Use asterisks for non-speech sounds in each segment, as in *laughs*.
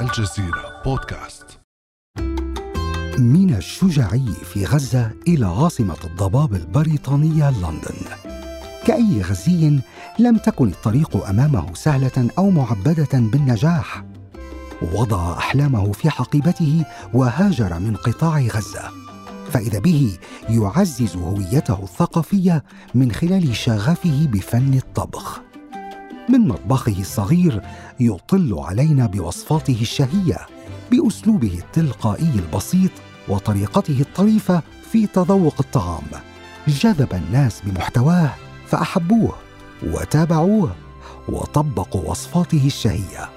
الجزيرة بودكاست. من الشجاعي في غزة إلى عاصمة الضباب البريطانية لندن. كأي غزي لم تكن الطريق أمامه سهلة أو معبدة بالنجاح. وضع أحلامه في حقيبته وهاجر من قطاع غزة. فإذا به يعزز هويته الثقافية من خلال شغفه بفن الطبخ. من مطبخه الصغير يطل علينا بوصفاته الشهية بأسلوبه التلقائي البسيط وطريقته الطريفة في تذوق الطعام. جذب الناس بمحتواه فأحبوه وتابعوه وطبقوا وصفاته الشهية.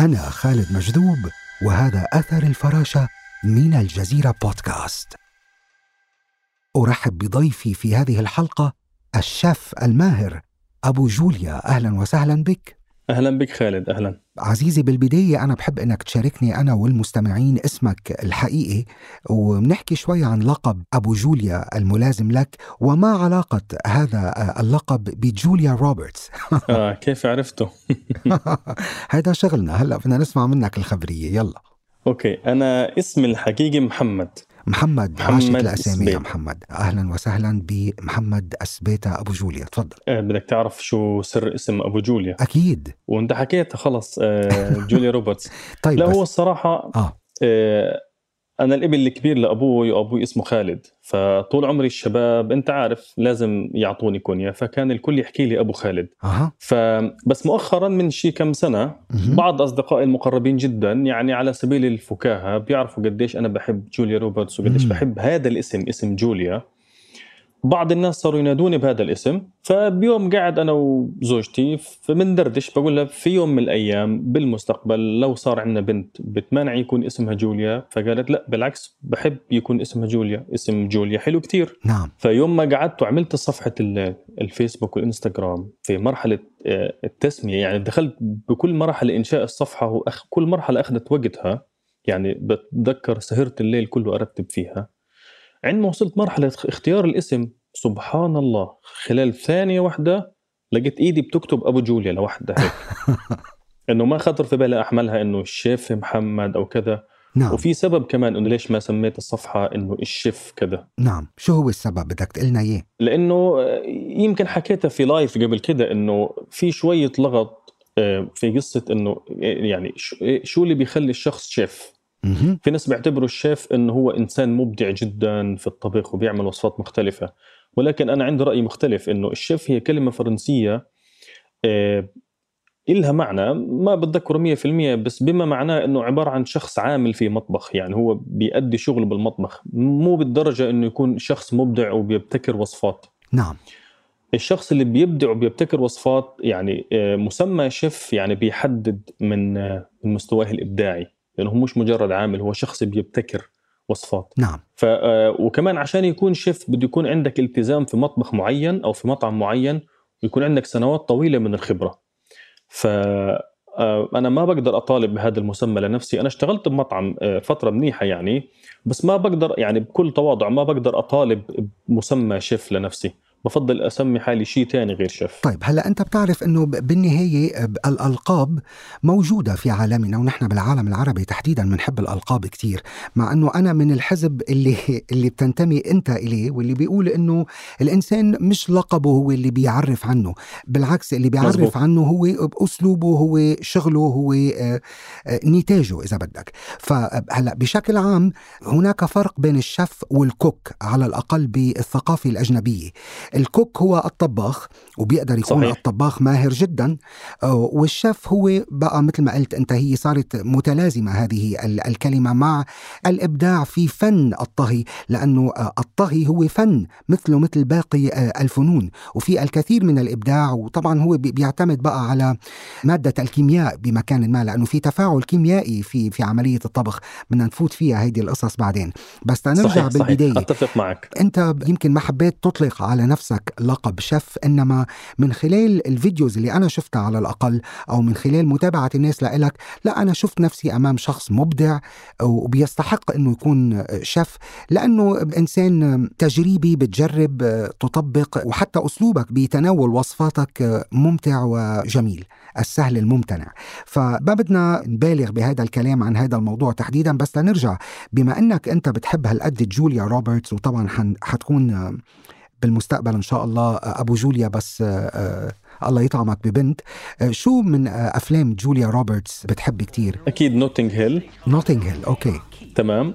أنا خالد مجذوب وهذا أثر الفراشة من الجزيرة بودكاست. أرحب بضيفي في هذه الحلقة الشيف الماهر أبو جوليا أهلا وسهلا بك. أهلا بك خالد أهلا. عزيزي بالبداية أنا بحب أنك تشاركني أنا والمستمعين اسمك الحقيقي وبنحكي شوي عن لقب أبو جوليا الملازم لك وما علاقة هذا اللقب بجوليا روبرتس؟ *laughs* آه كيف عرفته؟ *laughs* هذا شغلنا هلأ بدنا نسمع منك الخبرية يلا. okay أنا اسمي الحقيقي محمد. محمد عاشق الأسامي. يا محمد. أهلا وسهلا بمحمد اسبيتا أبو جوليا. تفضل. أه بدك تعرف شو سر اسم أبو جوليا. أكيد. وانت حكيت خلص أه جوليا روبرتس. *laughs* طيب لا هو الصراحة آه. أه أنا الابن الكبير لأبوي وأبوي اسمه خالد فطول عمري الشباب أنت عارف لازم يعطوني كونيا فكان الكل يحكي لي أبو خالد أه. فبس مؤخرا من شي كم سنة أه. بعض أصدقائي المقربين جدا يعني على سبيل الفكاهة بيعرفوا قديش أنا بحب جوليا روبرتس وقديش بحب هذا الاسم اسم جوليا بعض الناس صاروا ينادوني بهذا الاسم فبيوم قاعد أنا وزوجتي فبندردش بقول لها في يوم من الأيام بالمستقبل لو صار عندنا بنت بتمانع يكون اسمها جوليا؟ فقالت لا بالعكس بحب يكون اسمها جوليا اسم جوليا حلو كتير. نعم. فيوم ما قعدت وعملت صفحة الفيسبوك والإنستغرام في مرحلة آه، التسمية يعني دخلت بكل مرحلة إنشاء الصفحة وكل مرحلة أخذت وقتها يعني بتذكر سهرت الليل كله أرتب فيها. عندما وصلت مرحلة اختيار الاسم سبحان الله خلال ثانية واحدة لقيت إيدي بتكتب أبو جوليا لوحدها هيك. *laughs* إنه ما خطر في بالي أحملها إنه الشيف محمد أو كذا. نعم. وفي سبب كمان إنه ليش ما سميت الصفحة إنه الشيف كذا. نعم. شو هو السبب؟ بدك تقلنا إياه. لإنه يمكن حكيتها في لايف قبل كده إنه في شوية لغط آه، في قصة إنه يعني شو اللي بيخلي الشخص شيف؟ في ناس بيعتبروا الشيف إنه هو إنسان مبدع جدا في الطبخ وبيعمل وصفات مختلفة. ولكن أنا عندي رأي مختلف إنه الشيف هي كلمة فرنسية آه إلها معنى ما بتذكره 100% بس بما معناه إنه عبارة عن شخص عامل في مطبخ يعني هو بيأدي شغله بالمطبخ مو بالدرجة إنه يكون شخص مبدع وبيبتكر وصفات. نعم. الشخص اللي بيبدع وبيبتكر وصفات يعني آه، مسمى شيف يعني بيحدد من آه، من مستواه الإبداعي. لأنه هو مش مجرد عامل هو شخص بيبتكر وصفات. نعم. ف آه، وكمان عشان يكون شيف بده يكون عندك التزام في مطبخ معين أو في مطعم معين ويكون عندك سنوات طويلة من الخبرة. ف آه، أنا ما بقدر أطالب بهذا المسمى لنفسي. أنا اشتغلت بمطعم آه، فترة منيحة يعني بس ما بقدر يعني بكل تواضع ما بقدر أطالب بمسمى شيف لنفسي. بفضل أسمي حالي شيء ثاني غير شيف. طيب هلا أنت بتعرف إنه بالنهاية الألقاب موجودة في عالمنا ونحن بالعالم العربي تحديدا بنحب الألقاب كثير مع إنه أنا من الحزب اللي *laughs* اللي بتنتمي أنت إليه واللي بيقول إنه الإنسان مش لقبه هو اللي بيعرف عنه بالعكس اللي بيعرف مزبوط. عنه هو اسلوبه هو شغله هو آه، آه، نتاجه إذا بدك. فهلا بشكل عام هناك فرق بين الشيف والكوك على الأقل بالثقافة الأجنبية. الكوك هو الطباخ وبيقدر يكون صحيح. الطباخ ماهر جدا آه، والشيف هو بقى مثل ما قلت أنت هي صارت متلازمة هذه الكلمة مع الإبداع في فن الطهي لأنه آه، الطهي هو فن مثله مثل باقي آه، الفنون وفي الكثير من الإبداع وطبعا هو بيعتمد بقى على مادة الكيمياء بمكان ما لأنه في تفاعل كيميائي في في عملية الطبخ بدنا نفوت فيها هيدي القصص بعدين بس نرجع صحيح بالبداية صحيح. أتفق معك أنت يمكن ما حبيت تطلق على نفسك نفسك لقب شيف إنما من خلال الفيديوز اللي أنا شفتها على الأقل أو من خلال متابعة الناس لإلك لا أنا شفت نفسي أمام شخص مبدع وبيستحق أنه يكون شيف لأنه إنسان تجريبي بتجرب تطبق وحتى أسلوبك بتناول وصفاتك ممتع وجميل السهل الممتنع. فما بدنا نبالغ بهذا الكلام عن هذا الموضوع تحديدا بس لنرجع بما إنك أنت بتحب هالقد جوليا روبرتس وطبعا حتكون بالمستقبل إن شاء الله أبو جوليا بس الله يطعمك ببنت. شو من أفلام جوليا روبرتس بتحب كتير؟ أكيد نوتنج هيل نوتنج هيل أوكي. تمام.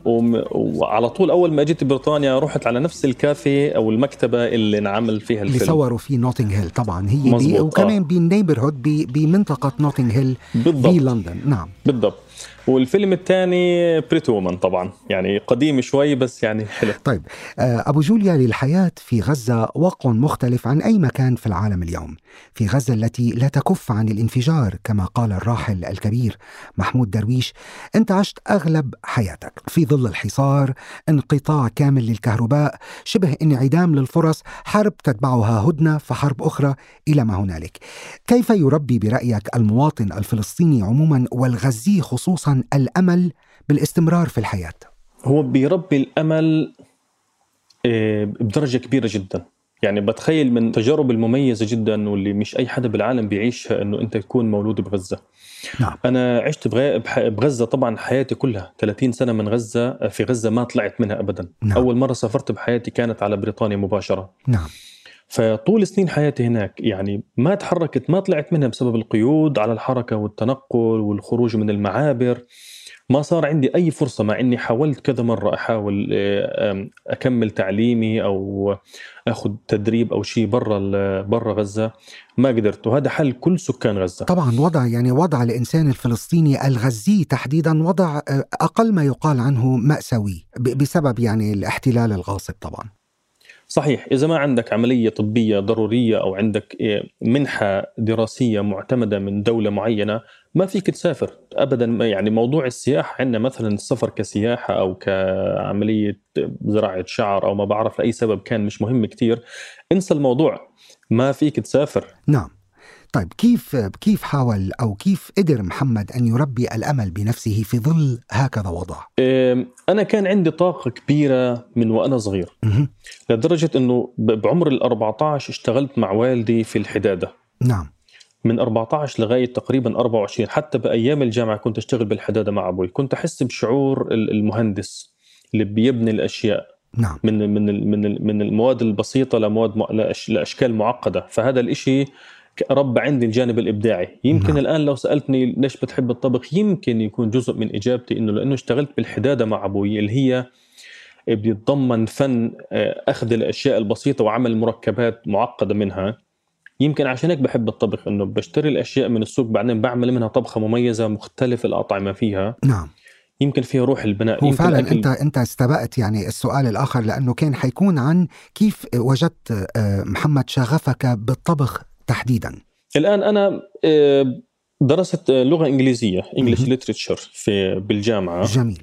وعلى طول أول ما جيت بريطانيا رحت على نفس الكافيه أو المكتبة اللي انعمل فيها الفيلم. اللي صوروا فيه نوتنج هيل طبعا. هي دي وكمان آه. بال neighborhood بمنطقة نوتنج هيل بالضبط. بلندن نعم. بالضبط. والفيلم الثاني Pretty Woman طبعا. يعني قديم شوي بس يعني حلو. طيب آه، أبو جوليا للحياة في غزة واقع مختلف عن أي مكان في العالم اليوم. في غزة التي لا تكف عن الانفجار كما قال الراحل الكبير محمود درويش أنت عشت أغلب حياتك. في ظل الحصار انقطاع كامل للكهرباء شبه انعدام للفرص حرب تتبعها هدنة فحرب أخرى إلى ما هنالك. كيف يربي برأيك المواطن الفلسطيني عموما والغزي خصوصا الأمل بالاستمرار في الحياة. هو بيربي الأمل آه، بدرجة كبيرة جدا. يعني بتخيل من التجارب المميزة جدا واللي مش أي حدا بالعالم بيعيشها إنه أنت تكون مولود بغزة. نعم. أنا عشت بغزة طبعا حياتي كلها. 30 سنة من غزة في غزة ما طلعت منها أبدا. نعم. أول مرة سافرت بحياتي كانت على بريطانيا مباشرة. نعم. فطول سنين حياتي هناك يعني ما تحركت ما طلعت منها بسبب القيود على الحركة والتنقل والخروج من المعابر. ما صار عندي أي فرصة مع أني حاولت كذا مرة أحاول آه، أكمل تعليمي أو أخذ تدريب أو شيء برا برا غزة. ما قدرت وهذا حل كل سكان غزة. طبعا وضع يعني وضع الإنسان الفلسطيني الغزي تحديدا وضع آه، أقل ما يقال عنه مأساوي بسبب يعني الاحتلال الغاصب طبعا. صحيح إذا ما عندك عملية طبية ضرورية أو عندك إيه، منحة دراسية معتمدة من دولة معينة ما فيك تسافر أبدا. يعني موضوع السياحة عندنا مثلا السفر كسياحة أو كعملية زراعة شعر أو ما بعرف لأي سبب كان مش مهم كتير. انسى الموضوع ما فيك تسافر. نعم. طيب كيف كيف حاول أو كيف قدر محمد أن يربي الأمل بنفسه في ظل هكذا وضع؟ أنا كان عندي طاقة كبيرة من وأنا صغير. لدرجة إنه بعمر ال 14 اشتغلت مع والدي في الحدادة. نعم. من 14 لغاية تقريبا 24 حتى بأيام الجامعة كنت أشتغل بالحدادة مع أبوي. كنت أحس بشعور المهندس اللي بيبني الأشياء. نعم. من من من من المواد البسيطة لمواد لأشكال معقدة. فهذا الإشي رب عندي الجانب الإبداعي. يمكن نعم. الآن لو سألتني ليش بتحب الطبخ يمكن يكون جزء من إجابتي إنه لأنه اشتغلت بالحدادة مع أبوي اللي هي بيتضمن فن آه، أخذ الأشياء البسيطة وعمل مركبات معقدة منها. يمكن عشان هيك بحب الطبخ إنه بشتري الأشياء من السوق بعدين بعمل منها طبخة مميزة مختلف الأطعمة فيها. نعم. يمكن فيها روح البناء هو فعلا أكل... انت أنت استبقت يعني السؤال الآخر لأنه كان حيكون عن كيف وجدت آه، محمد شغفك بالطبخ تحديدا. الآن أنا آه، درست لغة إنجليزية انجلش ليترشر في بالجامعة. جميل.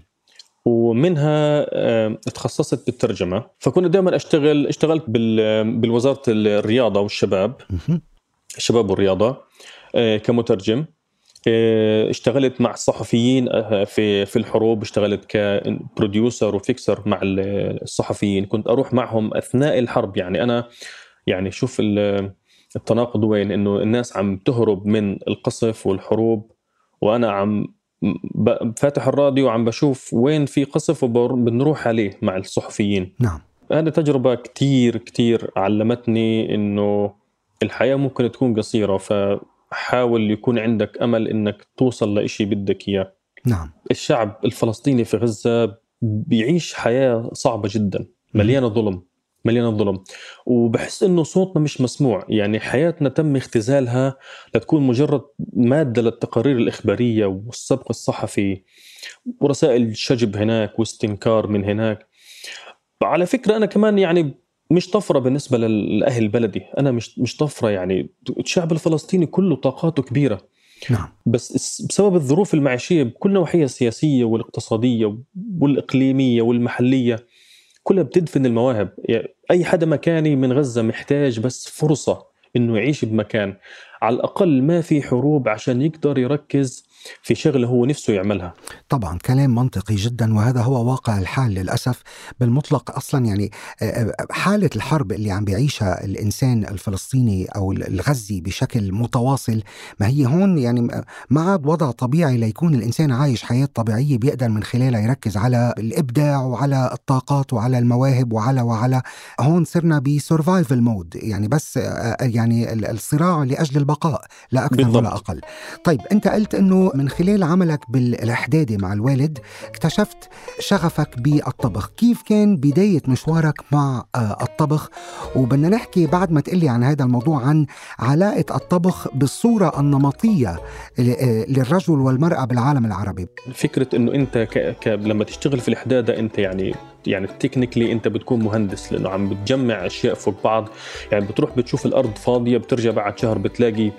ومنها آه، تخصصت بالترجمة. فكنت دائما أشتغل اشتغلت بالوزارة الرياضة والشباب. الشباب والرياضة آه، كمترجم. اشتغلت مع الصحفيين في في الحروب. اشتغلت كبروديوسر وفيكسر مع الصحفيين. كنت أروح معهم أثناء الحرب يعني. أنا يعني شوف التناقض وين؟ إنه الناس عم تهرب من القصف والحروب وأنا عم فاتح الراديو وعم بشوف وين في قصف وبنروح عليه مع الصحفيين. نعم. هذه تجربة كتير كتير علمتني إنه الحياة ممكن تكون قصيرة فحاول يكون عندك أمل إنك توصل لإشي بدك إياه. نعم. الشعب الفلسطيني في غزة بيعيش حياة صعبة جدا مليانة ظلم. مليانه ظلم وبحس إنه صوتنا مش مسموع يعني حياتنا تم اختزالها لتكون مجرد مادة للتقارير الإخبارية والسبق الصحفي ورسائل شجب هناك واستنكار من هناك. على فكرة أنا كمان يعني مش طفرة بالنسبة لأهل بلدي. أنا مش مش طفرة يعني. الشعب الفلسطيني كله طاقاته كبيرة. نعم. بس بسبب الظروف المعيشية بكل نواحيها السياسية والاقتصادية والإقليمية والمحلية كلها بتدفن المواهب. يعني أي حدا مكاني من غزة محتاج بس فرصة إنه يعيش بمكان. على الأقل ما في حروب عشان يقدر يركز في شغله هو نفسه يعملها. طبعا كلام منطقي جدا وهذا هو واقع الحال للأسف. بالمطلق أصلا يعني حالة الحرب اللي عم بيعيشها الإنسان الفلسطيني أو الغزي بشكل متواصل ما هي هون يعني ما عاد وضع طبيعي ليكون الإنسان عايش حياة طبيعية بيقدر من خلالها يركز على الإبداع وعلى الطاقات وعلى المواهب وعلى وعلى. هون صرنا ب survival mode يعني بس يعني الصراع لأجل البقاء لا أكثر بالضبط. ولا أقل. طيب أنت قلت إنه من خلال عملك بالإحدادي مع الوالد اكتشفت شغفك بالطبخ. كيف كان بداية مشوارك مع آه، الطبخ؟ وبدنا نحكي بعد ما تقلي عن هذا الموضوع عن علاقة الطبخ بالصورة النمطية آه، للرجل والمرأة بالعالم العربي. فكرة أنه أنت ك... ك... لما تشتغل في الإحدادة أنت يعني يعني تكنيكلي انت بتكون مهندس لأنه عم بتجمع أشياء فوق بعض. يعني بتروح بتشوف الأرض فاضية بترجع بعد شهر بتلاقي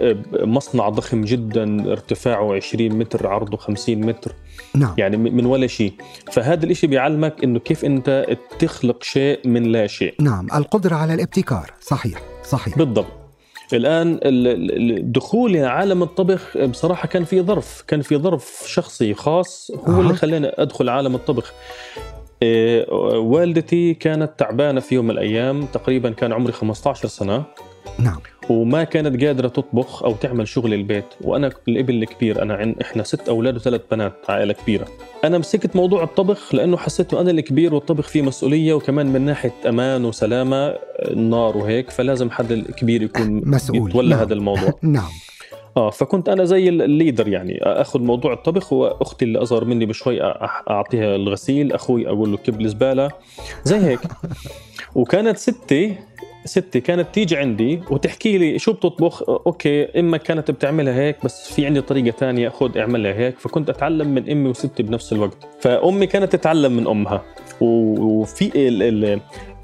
آه، مصنع ضخم جدا ارتفاعه 20 متر عرضه 50 متر. نعم. يعني من ولا شيء. فهذا الشيء بيعلمك إنه كيف أنت تخلق شيء من لا شيء. نعم القدرة على الابتكار. صحيح صحيح. بالضبط. الآن دخولي عالم الطبخ بصراحة كان في ظرف كان في ظرف شخصي خاص هو آه. اللي خلاني أدخل عالم الطبخ. والدتي كانت تعبانة في يوم من الأيام تقريبا كان عمري 15 سنة. نعم. وما كانت قادرة تطبخ أو تعمل شغل البيت. وأنا الابن الكبير أنا عن إحنا ست أولاد وثلاث بنات عائلة كبيرة. أنا مسكت موضوع الطبخ لأنه حسيت أنا الكبير والطبخ فيه مسؤولية وكمان من ناحية أمان وسلامة النار وهيك فلازم حد الكبير يكون مسؤول. يتولى نعم. هذا الموضوع. *laughs* نعم. آه فكنت أنا زي الليدر يعني. أخذ موضوع الطبخ وأختي اللي أصغر مني بشوي أعطيها الغسيل أخوي أقول له كب الزباله زي هيك. *laughs* وكانت ستي ستي كانت تيجي عندي وتحكي لي شو بتطبخ؟ okay أمك كانت بتعملها هيك بس في عندي طريقة ثانية خذ اعملها هيك. فكنت أتعلم من أمي وستي بنفس الوقت. فأمي كانت تتعلم من أمها. وفي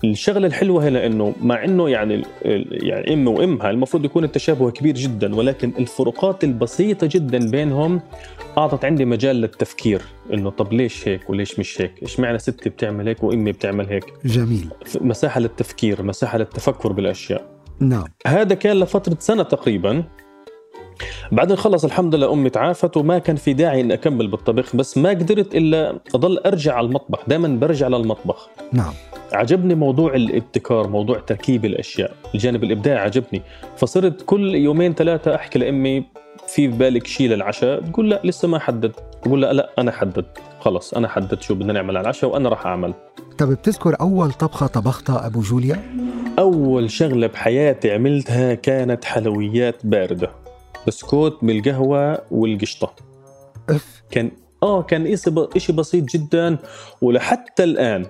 الشغلة الحلوة هنا إنه مع إنه يعني يعني ام وامها المفروض يكون التشابه كبير جدا ولكن الفروقات البسيطة جدا بينهم أعطت عندي مجال للتفكير إنه طب ليش هيك وليش مش هيك؟ إيش معنى ستي بتعمل هيك وإمي بتعمل هيك؟ جميل مساحة للتفكير، مساحة للتفكر بالأشياء. نعم هذا كان لفترة سنة تقريبا بعدين خلص الحمد لله أمي تعافت وما كان في داعي إني أكمل بالطبخ بس ما قدرت إلا أضل أرجع على المطبخ دائما برجع للمطبخ نعم. عجبني موضوع الابتكار موضوع تركيب الأشياء الجانب الإبداعي عجبني. فصرت كل يومين ثلاثة أحكي لأمي في بالك شيء للعشاء؟ تقول لا لسه ما حدد. بقول لا لا أنا حدد. خلص أنا حددت شو بدنا نعمل على العشاء وأنا راح أعمل. طب بتذكر أول طبخة طبختها أبو جوليا؟ أول شغلة بحياتي عملتها كانت حلويات باردة. بسكوت بالقهوة والقشطة. إف. كان آه كان شيء بسيط جدا ولحتى الآن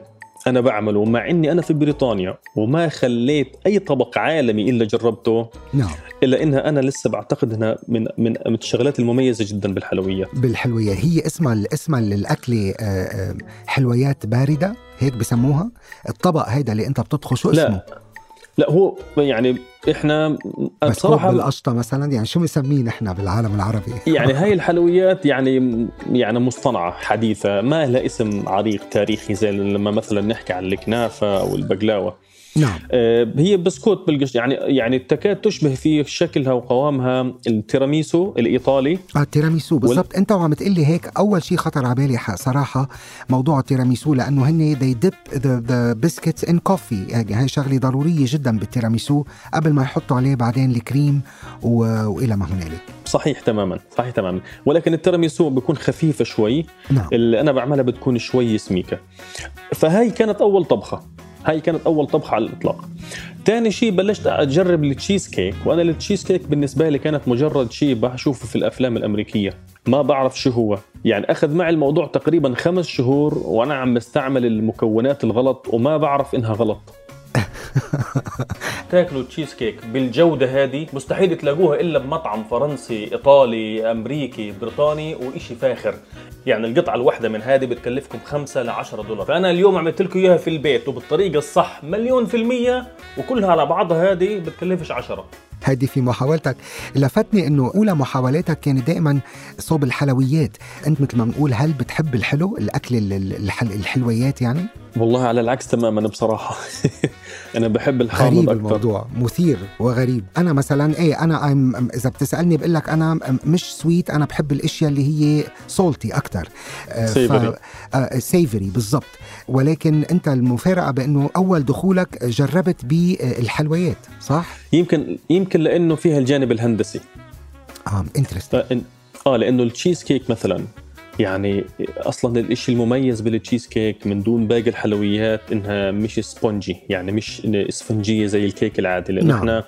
أنا بعمله مع إني أنا في بريطانيا وما خليت أي طبق عالمي إلا جربته نعم. إلا إنها أنا لسه بعتقد إنها من من من الشغلات المميزة جدا بالحلويات بالحلويات هي اسمها اسمها للاكله آه، آه، حلويات باردة هيك بسموها. الطبق هيدا اللي أنت بتطخه شو اسمه؟ لا لا هو يعني إحنا بصراحة بالقشطة مثلا يعني شو مسمين إحنا بالعالم العربي؟ *laughs* يعني هاي الحلويات يعني يعني مصطنعة حديثة ما لها اسم عريق تاريخي زي لما مثلا نحكي عن الكنافة أو البقلاوه نعم. آه، هي بسكوت بالقشطة. يعني يعني تكاد تشبه في شكلها وقوامها. التيراميسو الإيطالي. آه التيراميسو بالضبط. وال... أنت وعم تقول لي هيك أول شيء خطر على بالي صراحة موضوع التيراميسو لأنه هن they dip the, the biscuits in coffee. يعني هي شغلة ضرورية جدا بالتيراميسو قبل ما يحطوا عليه بعدين الكريم و... وإلى ما هنالك. صحيح تماما صحيح تماما. ولكن التيراميسو بيكون خفيفه شوي. نعم. اللي أنا بعملها بتكون شوي سميكة. فهي كانت أول طبخة. هاي كانت أول طبخة على الإطلاق. ثاني شيء بلشت أجرب التشيز كيك وأنا التشيز كيك بالنسبة لي كانت مجرد شيء بشوفه في الأفلام الأمريكية. ما بعرف شو هو. يعني أخذ معي الموضوع تقريبا خمس شهور وأنا عم بستعمل المكونات الغلط وما بعرف إنها غلط. *laughs* تاكلوا تشيز كيك بالجودة هذه. مستحيل تلاقوها إلا بمطعم فرنسي إيطالي أمريكي بريطاني وإشي فاخر. يعني القطعة الواحدة من هذه بتكلفكم 5 ل 10 دولار. فانا اليوم عملت لكم إياها في البيت وبالطريقة الصح مليون في المية وكلها على بعضها هذه بتكلفش 10 هذه في محاولتك. لفتني إنه أولى محاولاتك كانت دائما صوب الحلويات. أنت مثل ما بنقول هل بتحب الحلو الأكل الحلويات يعني؟ والله على العكس تماما بصراحة. *laughs* أنا بحب الحامض غريب أكثر. الموضوع. مثير وغريب. أنا مثلا إيه أنا إذا بتسألني بقول لك أنا مش sweet أنا بحب الأشياء اللي هي salty أكثر savory savory بالضبط. ولكن أنت المفارقة بأنه أول دخولك جربت بالحلويات صح؟ يمكن يمكن لأنه فيها الجانب الهندسي. آه interesting آه لأنه التشيز كيك مثلا يعني أصلا الشيء المميز بالتشيز كيك من دون باقي الحلويات إنها مش spongy يعني مش اسفنجيه زي الكيك العادي لأنه نعم. إحنا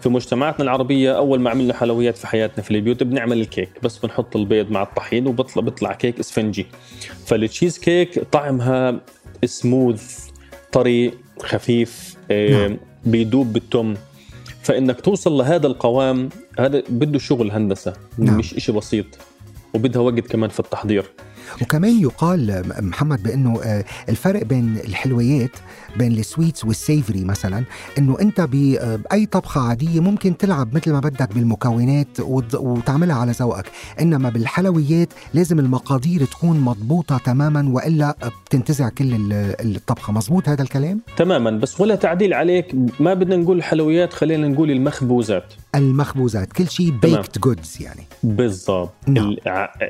في مجتمعاتنا العربية أول ما عملنا حلويات في حياتنا في البيوت بنعمل الكيك بس بنحط البيض مع الطحين وبطلع بيطلع كيك إسفنجي فالتشيز كيك طعمها سموث طري خفيف نعم. بيدوب بالتم فإنك توصل لهذا القوام هذا بده شغل هندسة نعم. مش إشي بسيط وبدها وقت كمان في التحضير وكمان يقال محمد بأنه آه، الفرق بين الحلويات بين ال sweets وال savory مثلا إنه أنت باي طبخة عادية ممكن تلعب مثل ما بدك بالمكونات وتعملها على ذوقك. إنما بالحلويات لازم المقادير تكون مضبوطة تماما وإلا بتنتزع كل الطبخة. مزبوط هذا الكلام؟ تماما. بس ولا تعديل عليك ما بدنا نقول الحلويات خلينا نقول المخبوزات. المخبوزات. كل شيء baked goods يعني. بالضبط. نعم.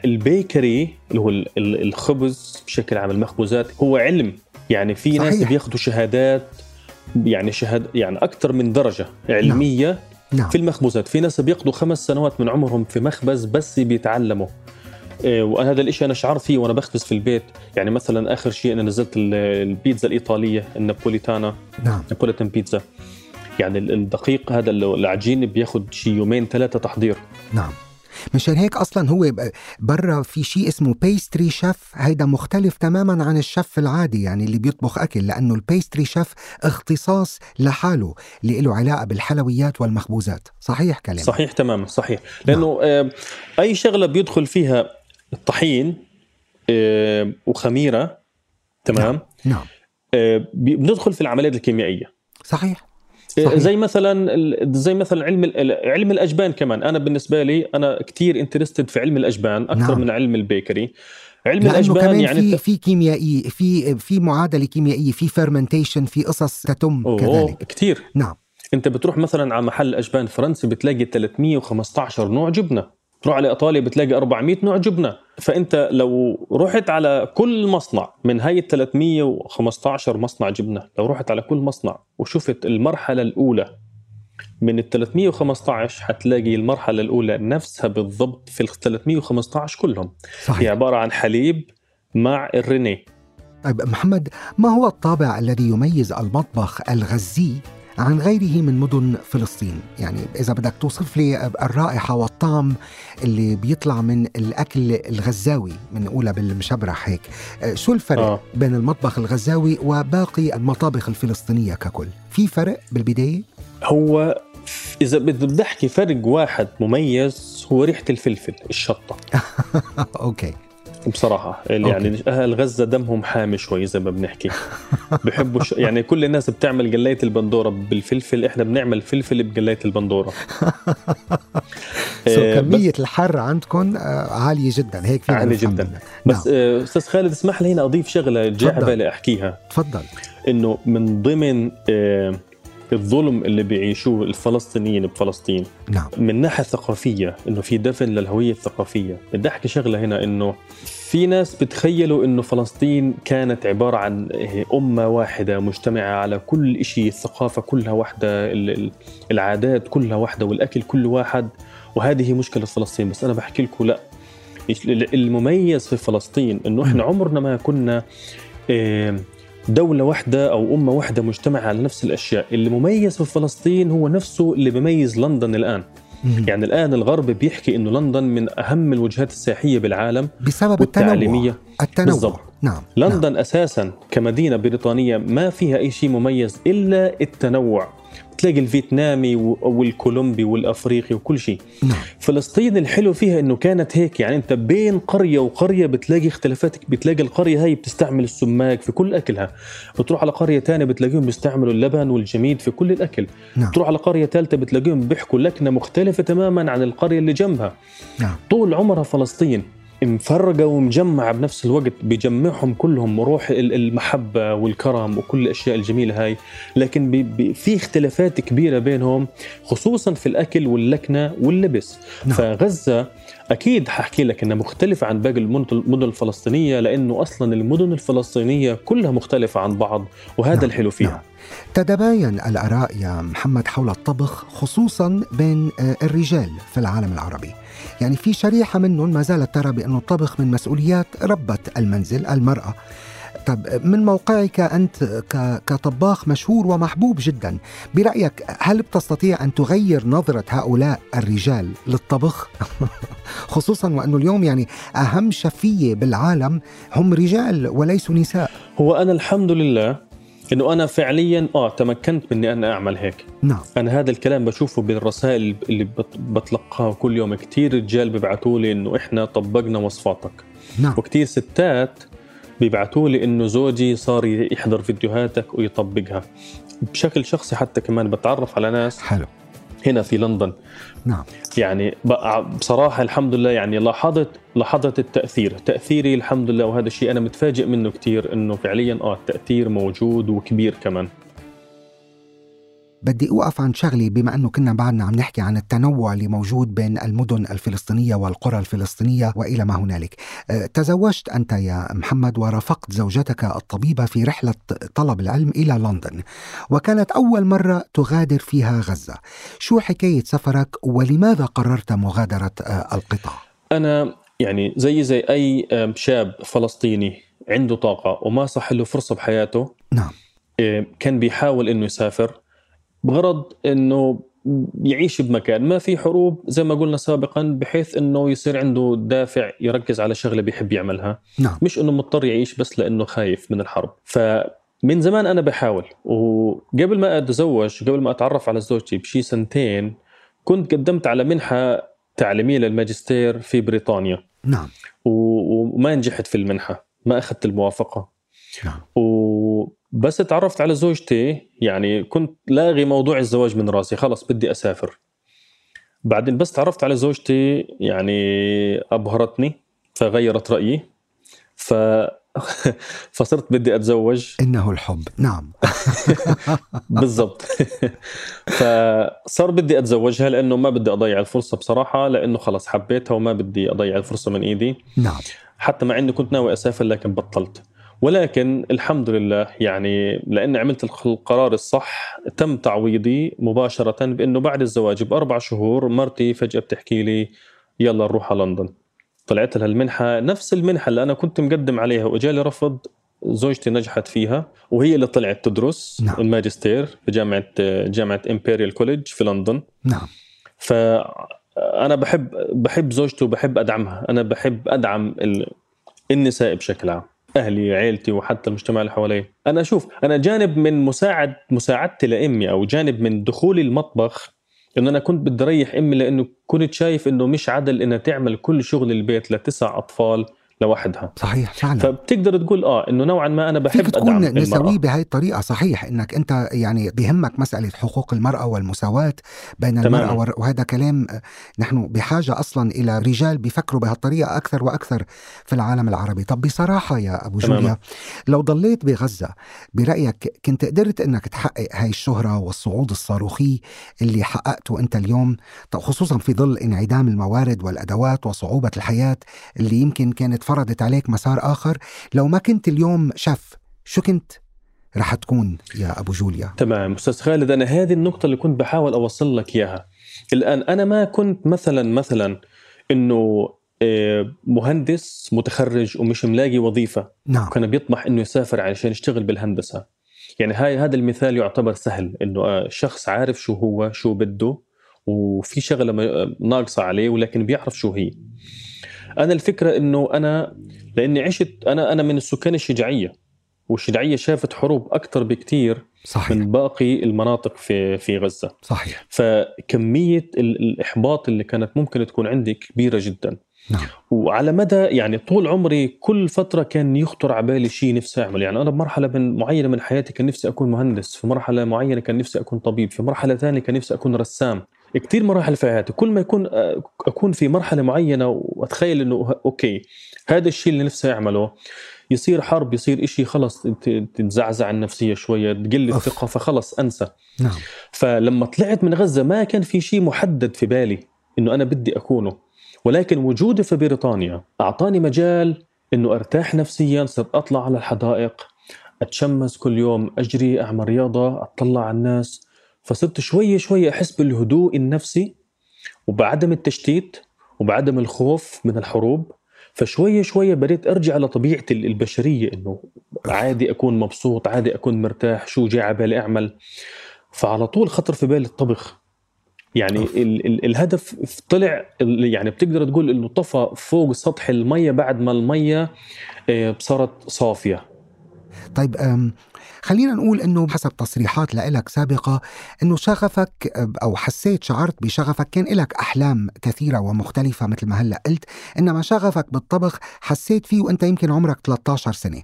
ال bakery اللي هو الخبز بشكل عام المخبوزات هو علم. يعني في صحيح. ناس بياخذوا شهادات يعني شهاد يعني أكثر من درجة علمية نعم. نعم. في المخبوزات. في ناس بيقضوا خمس سنوات من عمرهم في مخبز بس بيتعلموا. إيه وأنا هذا الشيء أنا شعرت فيه وأنا بخبز في البيت. يعني مثلا آخر شيء أنا نزلت البيتزا الإيطالية النابوليتانا نعم. نابوليتان بيتزا. يعني الدقيق هذا العجين بياخذ شيء يومين ثلاثة تحضير. نعم. مشان هيك أصلا هو برا في شيء اسمه pastry chef هيدا مختلف تماما عن الشيف العادي يعني اللي بيطبخ أكل لأنه ال pastry chef اختصاص لحاله اللي له علاقة بالحلويات والمخبوزات. صحيح كلام؟ صحيح تماما صحيح. لأنه نعم. أي شغلة بيدخل فيها الطحين وخميرة تمام؟ نعم, نعم. بندخل في العمليات الكيميائية. صحيح. صحيح. زي مثلا زي مثلا علم علم الأجبان كمان. أنا بالنسبة لي أنا كثير interested في علم الأجبان أكثر نعم. من علم ال bakery. علم الأجبان كمان يعني في في كيميائي في في معادلة كيميائية في fermentation في قصص تتم أوه كذلك. كثير نعم. أنت بتروح مثلا على محل أجبان فرنسي بتلاقي 315 نوع جبنة. تروح على إيطاليا بتلاقي 400 نوع جبنة. فأنت لو رحت على كل مصنع من هاي ال 315 مصنع جبنة لو رحت على كل مصنع وشفت المرحلة الأولى من ال 315 حتلاقي المرحلة الأولى نفسها بالضبط في ال 315 كلهم. صحيح. هي عبارة عن حليب مع الرينيه طيب محمد ما هو الطابع الذي يميز المطبخ الغزي عن غيره من مدن فلسطين. يعني إذا بدك توصف لي الرائحة والطعم اللي بيطلع من الأكل الغزاوي من أولى بالمشبرح هيك. شو الفرق آه. بين المطبخ الغزاوي وباقي المطابخ الفلسطينية ككل؟ في فرق بالبداية؟ هو إذا بدي أحكي فرق واحد مميز هو ريحة الفلفل الشطة. *laughs* أوكي. بصراحة يعني أهل غزة دمهم حامي شوي زي ما بنحكي. بحبوا ش... يعني كل الناس بتعمل قلاية البندورة بالفلفل إحنا بنعمل فلفل بقلاية البندورة. *laughs* آه كمية بس... الحر عندكم آه، عالية جدا هيك فينا عالية جدا. بس نعم. آه أستاذ خالد اسمح لي هنا أضيف شغلة جاء بالي أحكيها. تفضل. إنه من ضمن آه الظلم اللي بيعيشوه الفلسطينيين بفلسطين. نعم. من ناحية ثقافية إنه في دفن للهوية الثقافية. بدي أحكي شغلة هنا إنه في ناس بتخيلوا إنه فلسطين كانت عبارة عن أمة واحدة مجتمعة على كل شيء الثقافة كلها واحدة العادات كلها واحدة والأكل كل واحد. وهذه مشكلة فلسطين. بس أنا بحكي لكم لا. المميز في فلسطين إنه إحنا عمرنا ما كنا دولة واحدة أو أمة واحدة مجتمعة على نفس الأشياء. اللي مميز في فلسطين هو نفسه اللي بيميز لندن الآن. يعني الآن الغرب بيحكي أنه لندن من أهم الوجهات السياحية بالعالم بسبب التنوع. التنوع. بالضبط. نعم. لندن نعم. أساسا كمدينة بريطانية ما فيها أي شيء مميز إلا التنوع. بتلاقي الفيتنامي والكولومبي والأفريقي وكل شيء نعم. فلسطين الحلو فيها إنه كانت هيك يعني أنت بين قرية وقرية بتلاقي اختلافات بتلاقي القرية هاي بتستعمل السماق في كل أكلها بتروح على قرية ثانية بتلاقيهم بيستعملوا اللبن والجميد في كل الأكل نعم. تروح على قرية ثالثه بتلاقيهم بيحكوا لكنة مختلفة تماما عن القرية اللي جنبها نعم. طول عمرها فلسطين مفرقة ومجمعة بنفس الوقت بيجمعهم كلهم روح المحبة والكرم وكل الأشياء الجميلة هاي لكن بي بي في اختلافات كبيرة بينهم خصوصا في الأكل واللكنة واللبس نعم. فغزة أكيد ححكي لك أنها مختلفة عن باقي المدن الفلسطينية لأنه أصلا المدن الفلسطينية كلها مختلفة عن بعض وهذا نعم. الحلو فيها نعم. تتباين الآراء يا محمد حول الطبخ خصوصا بين آه، الرجال في العالم العربي يعني في شريحة منهم ما زالت ترى بأن الطبخ من مسؤوليات ربة المنزل المرأة. طب من موقعك أنت كطباخ مشهور ومحبوب جدا برأيك هل بتستطيع أن تغير نظرة هؤلاء الرجال للطبخ؟ *laughs* خصوصا وأنه اليوم يعني أهم شفية بالعالم هم رجال وليسوا نساء. هو أنا الحمد لله إنه أنا فعليا آه تمكنت من اني أنا أعمل هيك. نعم. أنا هذا الكلام بشوفه بالرسائل اللي بتلقاها كل يوم. كثير رجال بيبعثوا لي إنه إحنا طبقنا وصفاتك. نعم. وكثير ستات بيبعثوا لي إنه زوجي صار يحضر فيديوهاتك ويطبقها. بشكل شخصي حتى كمان بتعرف على ناس. حلو. هنا في لندن. نعم. يعني بصراحة الحمد لله يعني لاحظت لاحظت التأثير. تأثيري الحمد لله وهذا الشيء أنا متفاجئ منه كثير إنه فعليا آه التأثير موجود وكبير كمان. بدي أوقف عن شغلي بما أنه كنا بعدنا عم نحكي عن التنوع اللي موجود بين المدن الفلسطينية والقرى الفلسطينية وإلى ما هنالك. أه، تزوجت أنت يا محمد ورافقت زوجتك الطبيبة في رحلة طلب العلم إلى لندن وكانت أول مرة تغادر فيها غزة. شو حكاية سفرك ولماذا قررت مغادرة أه، القطاع؟ أنا يعني زي زي أي شاب فلسطيني عنده طاقة وما صح له فرصة بحياته نعم أه، كان بيحاول إنه يسافر بغرض إنه يعيش بمكان. ما في حروب زي ما قلنا سابقا بحيث إنه يصير عنده دافع يركز على شغلة بيحب يعملها. نعم. مش إنه مضطر يعيش بس لإنه خايف من الحرب. فمن زمان أنا بحاول وقبل ما أتزوج قبل ما أتعرف على زوجتي بشي سنتين كنت قدمت على منحة تعليمية للماجستير في بريطانيا. نعم. وما نجحت في المنحة ما أخذت الموافقة. نعم. بس تعرفت على زوجتي يعني كنت لاغي موضوع الزواج من راسي خلص بدي أسافر. بعدين بس تعرفت على زوجتي يعني أبهرتني فغيرت رأيي. ف *laughs* فصرت بدي أتزوج. إنه الحب نعم. *laughs* بالضبط. *laughs* فصار بدي أتزوجها لأنه ما بدي أضيع الفرصة بصراحة لأنه خلص حبيتها وما بدي أضيع الفرصة من إيدي. نعم. حتى مع إني كنت ناوي أسافر لكن بطلت. ولكن الحمد لله يعني لأن عملت القرار الصح تم تعويضي مباشرة بأنه بعد الزواج بأربع شهور مرتي فجأة بتحكي لي يلا نروح على لندن. طلعت لها المنحة نفس المنحة اللي أنا كنت مقدم عليها وإجالي رفض زوجتي نجحت فيها وهي اللي طلعت تدرس نعم. الماجستير في جامعة جامعة إمبيريال كوليدج في لندن. نعم. ف أنا بحب بحب زوجتي وبحب أدعمها. أنا بحب أدعم النساء بشكل عام. أهلي عيلتي وحتى المجتمع اللي حوالي. أنا أشوف أنا جانب من مساعد مساعدتي لأمي أو جانب من دخولي المطبخ إنه أنا كنت بدي أريح أمي لأنه كنت شايف إنه مش عدل إنها تعمل كل شغل البيت لتسع أطفال. لوحدها. صحيح فعلا. فبتقدر تقول آه إنه نوعا ما أنا بحب فيك تكون نسوي بهي الطريقة. صحيح إنك أنت يعني بهمك مسألة حقوق المرأة والمساواة بين تمام. المرأة وهذا كلام نحن بحاجة أصلا إلى رجال بيفكروا بهالطريقه أكثر وأكثر في العالم العربي. طب بصراحة يا أبو تمام. جوليا لو ضليت بغزة برأيك كنت قدرت إنك تحقق هاي الشهرة والصعود الصاروخي اللي حققته أنت اليوم؟ خصوصا في ظل انعدام الموارد والأدوات وصعوبة الحياة اللي يمكن كانت فرضت عليك مسار آخر. لو ما كنت اليوم شاف شو كنت؟ رح تكون يا أبو جوليا. تمام. أستاذ خالد أنا هذه النقطة اللي كنت بحاول أوصل لك إياها. الآن أنا ما كنت مثلا مثلا إنه آه، مهندس متخرج ومش ملاقي وظيفة. نعم. كان بيطمح إنه يسافر علشان يشتغل بالهندسة. يعني هاي هذا المثال يعتبر سهل إنه آه، شخص عارف شو هو شو بده وفي شغلة ناقصة عليه ولكن بيعرف شو هي. أنا الفكرة إنه أنا لأني عشت أنا أنا من السكان الشجاعية والشرعيه شافت حروب أكثر بكثير صحيح. من باقي المناطق في في غزة. صحيح. فكمية الإحباط اللي كانت ممكن تكون عندي كبيرة جدا. نعم. وعلى مدى يعني طول عمري كل فترة كان يخطر على بالي شيء نفسي اعمله يعني أنا بمرحلة من معينة من حياتي كان نفسي أكون مهندس في مرحلة معينة كان نفسي أكون طبيب في مرحلة ثانية كان نفسي أكون رسام. كثير مراحل في حياتي. كل ما يكون أكون في مرحلة معينة وأتخيل إنه أوكي هذا الشيء اللي نفسي أعمله يصير حرب يصير إشي خلص تتزعزع النفسية شوية تقل الثقة فخلص أنسى. نعم. فلما طلعت من غزة ما كان في شيء محدد في بالي إنه أنا بدي أكونه. ولكن وجودي في بريطانيا أعطاني مجال إنه أرتاح نفسيا صرت أطلع على الحدائق أتشمس كل يوم أجري أعمل رياضة أطلع على الناس فصرت شوي شوي أحس بالهدوء النفسي وبعدم التشتيت وبعدم الخوف من الحروب فشوية شوية بديت أرجع لطبيعتي البشرية إنه عادي أكون مبسوط عادي أكون مرتاح شو جاي على بالي أعمل. فعلى طول خطر في بالي الطبخ. يعني ال ال الهدف طلع يعني بتقدر تقول إنه طفى فوق سطح المية بعد ما المية آه، صارت صافية. طيب خلينا نقول إنه حسب تصريحات لك سابقة إنه شغفك أو حسيت شعرت بشغفك كان لك أحلام كثيرة ومختلفة مثل ما هلأ قلت إنما شغفك بالطبخ حسيت فيه وأنت يمكن عمرك 13 سنة.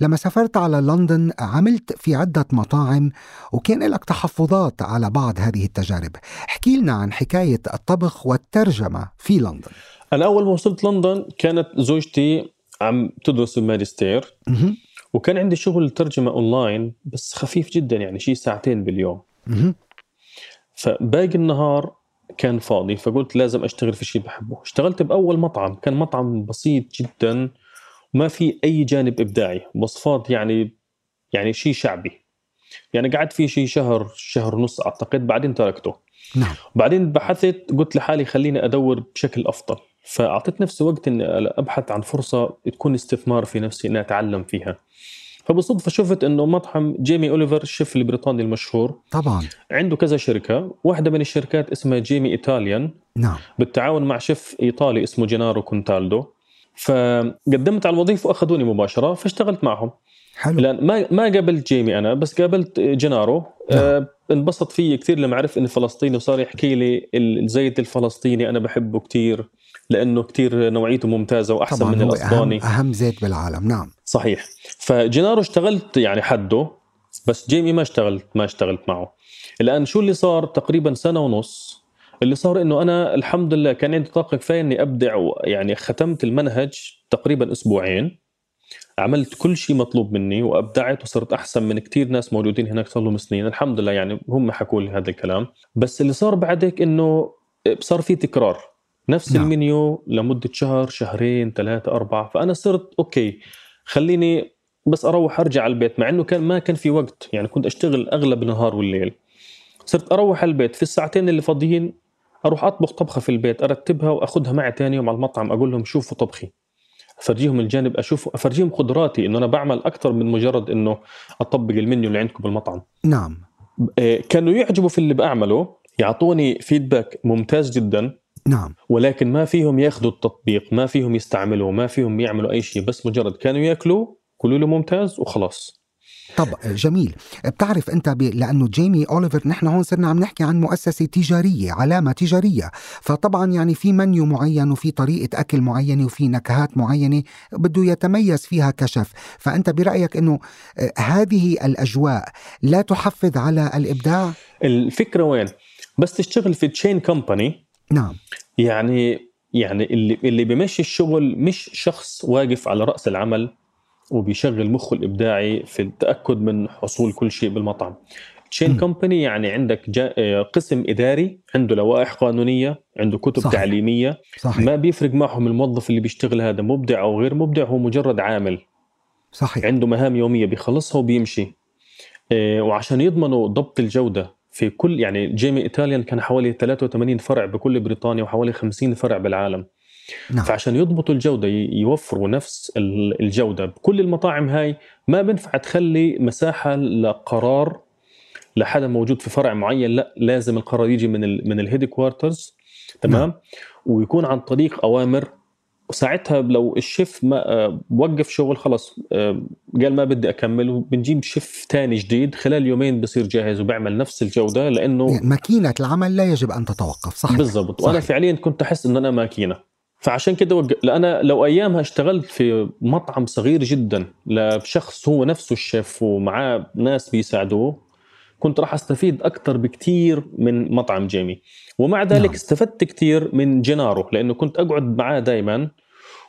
لما سافرت على لندن عملت في عدة مطاعم وكان لك تحفظات على بعض هذه التجارب. احكي لنا عن حكاية الطبخ والترجمة في لندن. أنا أول ما وصلت لندن كانت زوجتي عم تدرس الماجستير. وكان عندي شغل ترجمة اونلاين بس خفيف جدا يعني شيء ساعتين باليوم. فباقي النهار كان فاضي فقلت لازم أشتغل في شيء بحبه. اشتغلت بأول مطعم كان مطعم بسيط جدا وما في أي جانب إبداعي وصفات يعني يعني شيء شعبي. يعني قعدت فيه شيء شهر شهر ونص أعتقد بعدين تركته. نعم. بعدين بحثت قلت لحالي خليني أدور بشكل أفضل. فأعطيت نفسي وقت إني أبحث عن فرصة تكون استثمار في نفسي إني أتعلم فيها. فبالصدفة شفت إنه مطعم جيمي أوليفر الشيف البريطاني المشهور طبعا. عنده كذا شركة. واحدة من الشركات اسمها جيمي إيطاليان. نعم. بالتعاون مع شيف إيطالي اسمه جينارو كونتالدو. فقدمت على الوظيفة وأخذوني مباشرة فاشتغلت معهم. حلو. لأن ما ما قابلت جيمي أنا بس قابلت جينارو. نعم. آه انبسط فيي كثير لما عرف إني فلسطيني وصار يحكي لي الزيت الفلسطيني أنا بحبه كثير. لأنه كثير نوعيته ممتازة وأحسن طبعاً من الأسباني. أهم, أهم زيت بالعالم نعم. صحيح. فجينارو اشتغلت يعني حده بس جيمي ما اشتغلت ما اشتغلت معه. الآن شو اللي صار؟ تقريبا سنة ونص. اللي صار إنه أنا الحمد لله كان عندي طاقة كفاية إني أبدع يعني ختمت المنهج تقريبا أسبوعين. عملت كل شيء مطلوب مني وأبدعت وصرت أحسن من كثير ناس موجودين هناك صار لهم سنين. الحمد لله يعني هم حكوا لي هذا الكلام. بس اللي صار بعد هيك إنه صار في تكرار. نفس نعم. المنيو لمدة شهر شهرين ثلاثة أربعة. فأنا صرت أوكي خليني بس أروح أرجع على البيت مع إنه كان ما كان في وقت. يعني كنت أشتغل أغلب النهار والليل. صرت أروح على البيت. في الساعتين اللي فاضيين أروح أطبخ طبخة في البيت أرتبها وأخذها معي ثاني يوم على المطعم أقول لهم شوفوا طبخي. أفرجيهم الجانب أشوف أفرجيهم قدراتي إنه أنا بعمل أكثر من مجرد إنه أطبق المنيو اللي عندكم بالمطعم. نعم. إيه، كانوا يعجبوا في اللي بعمله يعطوني فيدباك ممتاز جدا. نعم. ولكن ما فيهم ياخذوا التطبيق ما فيهم يستعملوا ما فيهم يعملوا أي شيء بس مجرد كانوا ياكلوا كلوا له ممتاز وخلاص. طب جميل. بتعرف أنت ب... لأنه جيمي أوليفر نحن هون صرنا عم نحكي عن مؤسسة تجارية علامة تجارية. فطبعا يعني في منيو معين وفي طريقة أكل معينة وفي نكهات معينة بده يتميز فيها كشف. فأنت برأيك إنه آه، هذه الأجواء لا تحفز على الإبداع؟ الفكرة وين؟ بس تشتغل في chain company نعم. يعني يعني اللي اللي بيمشي الشغل مش شخص واقف على رأس العمل وبيشغل مخه الإبداعي في التأكد من حصول كل شيء بالمطعم. chain company يعني عندك قسم إداري عنده لوائح قانونية عنده كتب صحيح. تعليمية. صحيح. ما بيفرق معهم الموظف اللي بيشتغل هذا مبدع أو غير مبدع هو مجرد عامل. صحيح. عنده مهام يومية بيخلصها وبيمشي. آه، وعشان يضمنوا ضبط الجودة في كل يعني جيمي ايطاليان كان حوالي 83 فرع بكل بريطانيا وحوالي 50 فرع بالعالم. نعم. فعشان يضبطوا الجودة يوفروا نفس الجودة. بكل المطاعم هاي ما بنفع تخلي مساحة لقرار لحدا موجود في فرع معين. لا لازم القرار يجي من ال من ال headquarters تمام؟ نعم. ويكون عن طريق أوامر وساعتها لو الشيف ما آه، وقف شغل خلص آه، قال ما بدي اكمل وبنجيب شيف ثاني جديد. خلال يومين بصير جاهز وبيعمل نفس الجودة لأنه يعني ماكينة العمل لا يجب أن تتوقف صح بالضبط. وأنا فعليا كنت أحس انه أنا ماكينة. فعشان كده وق... لأنا لو أيامها اشتغلت في مطعم صغير جدا لشخص هو نفسه الشيف ومعاه ناس بيساعدوه كنت راح أستفيد أكثر بكثير من مطعم جيمي. ومع ذلك نعم. استفدت كثير من جينارو لأنه كنت أقعد معاه دائما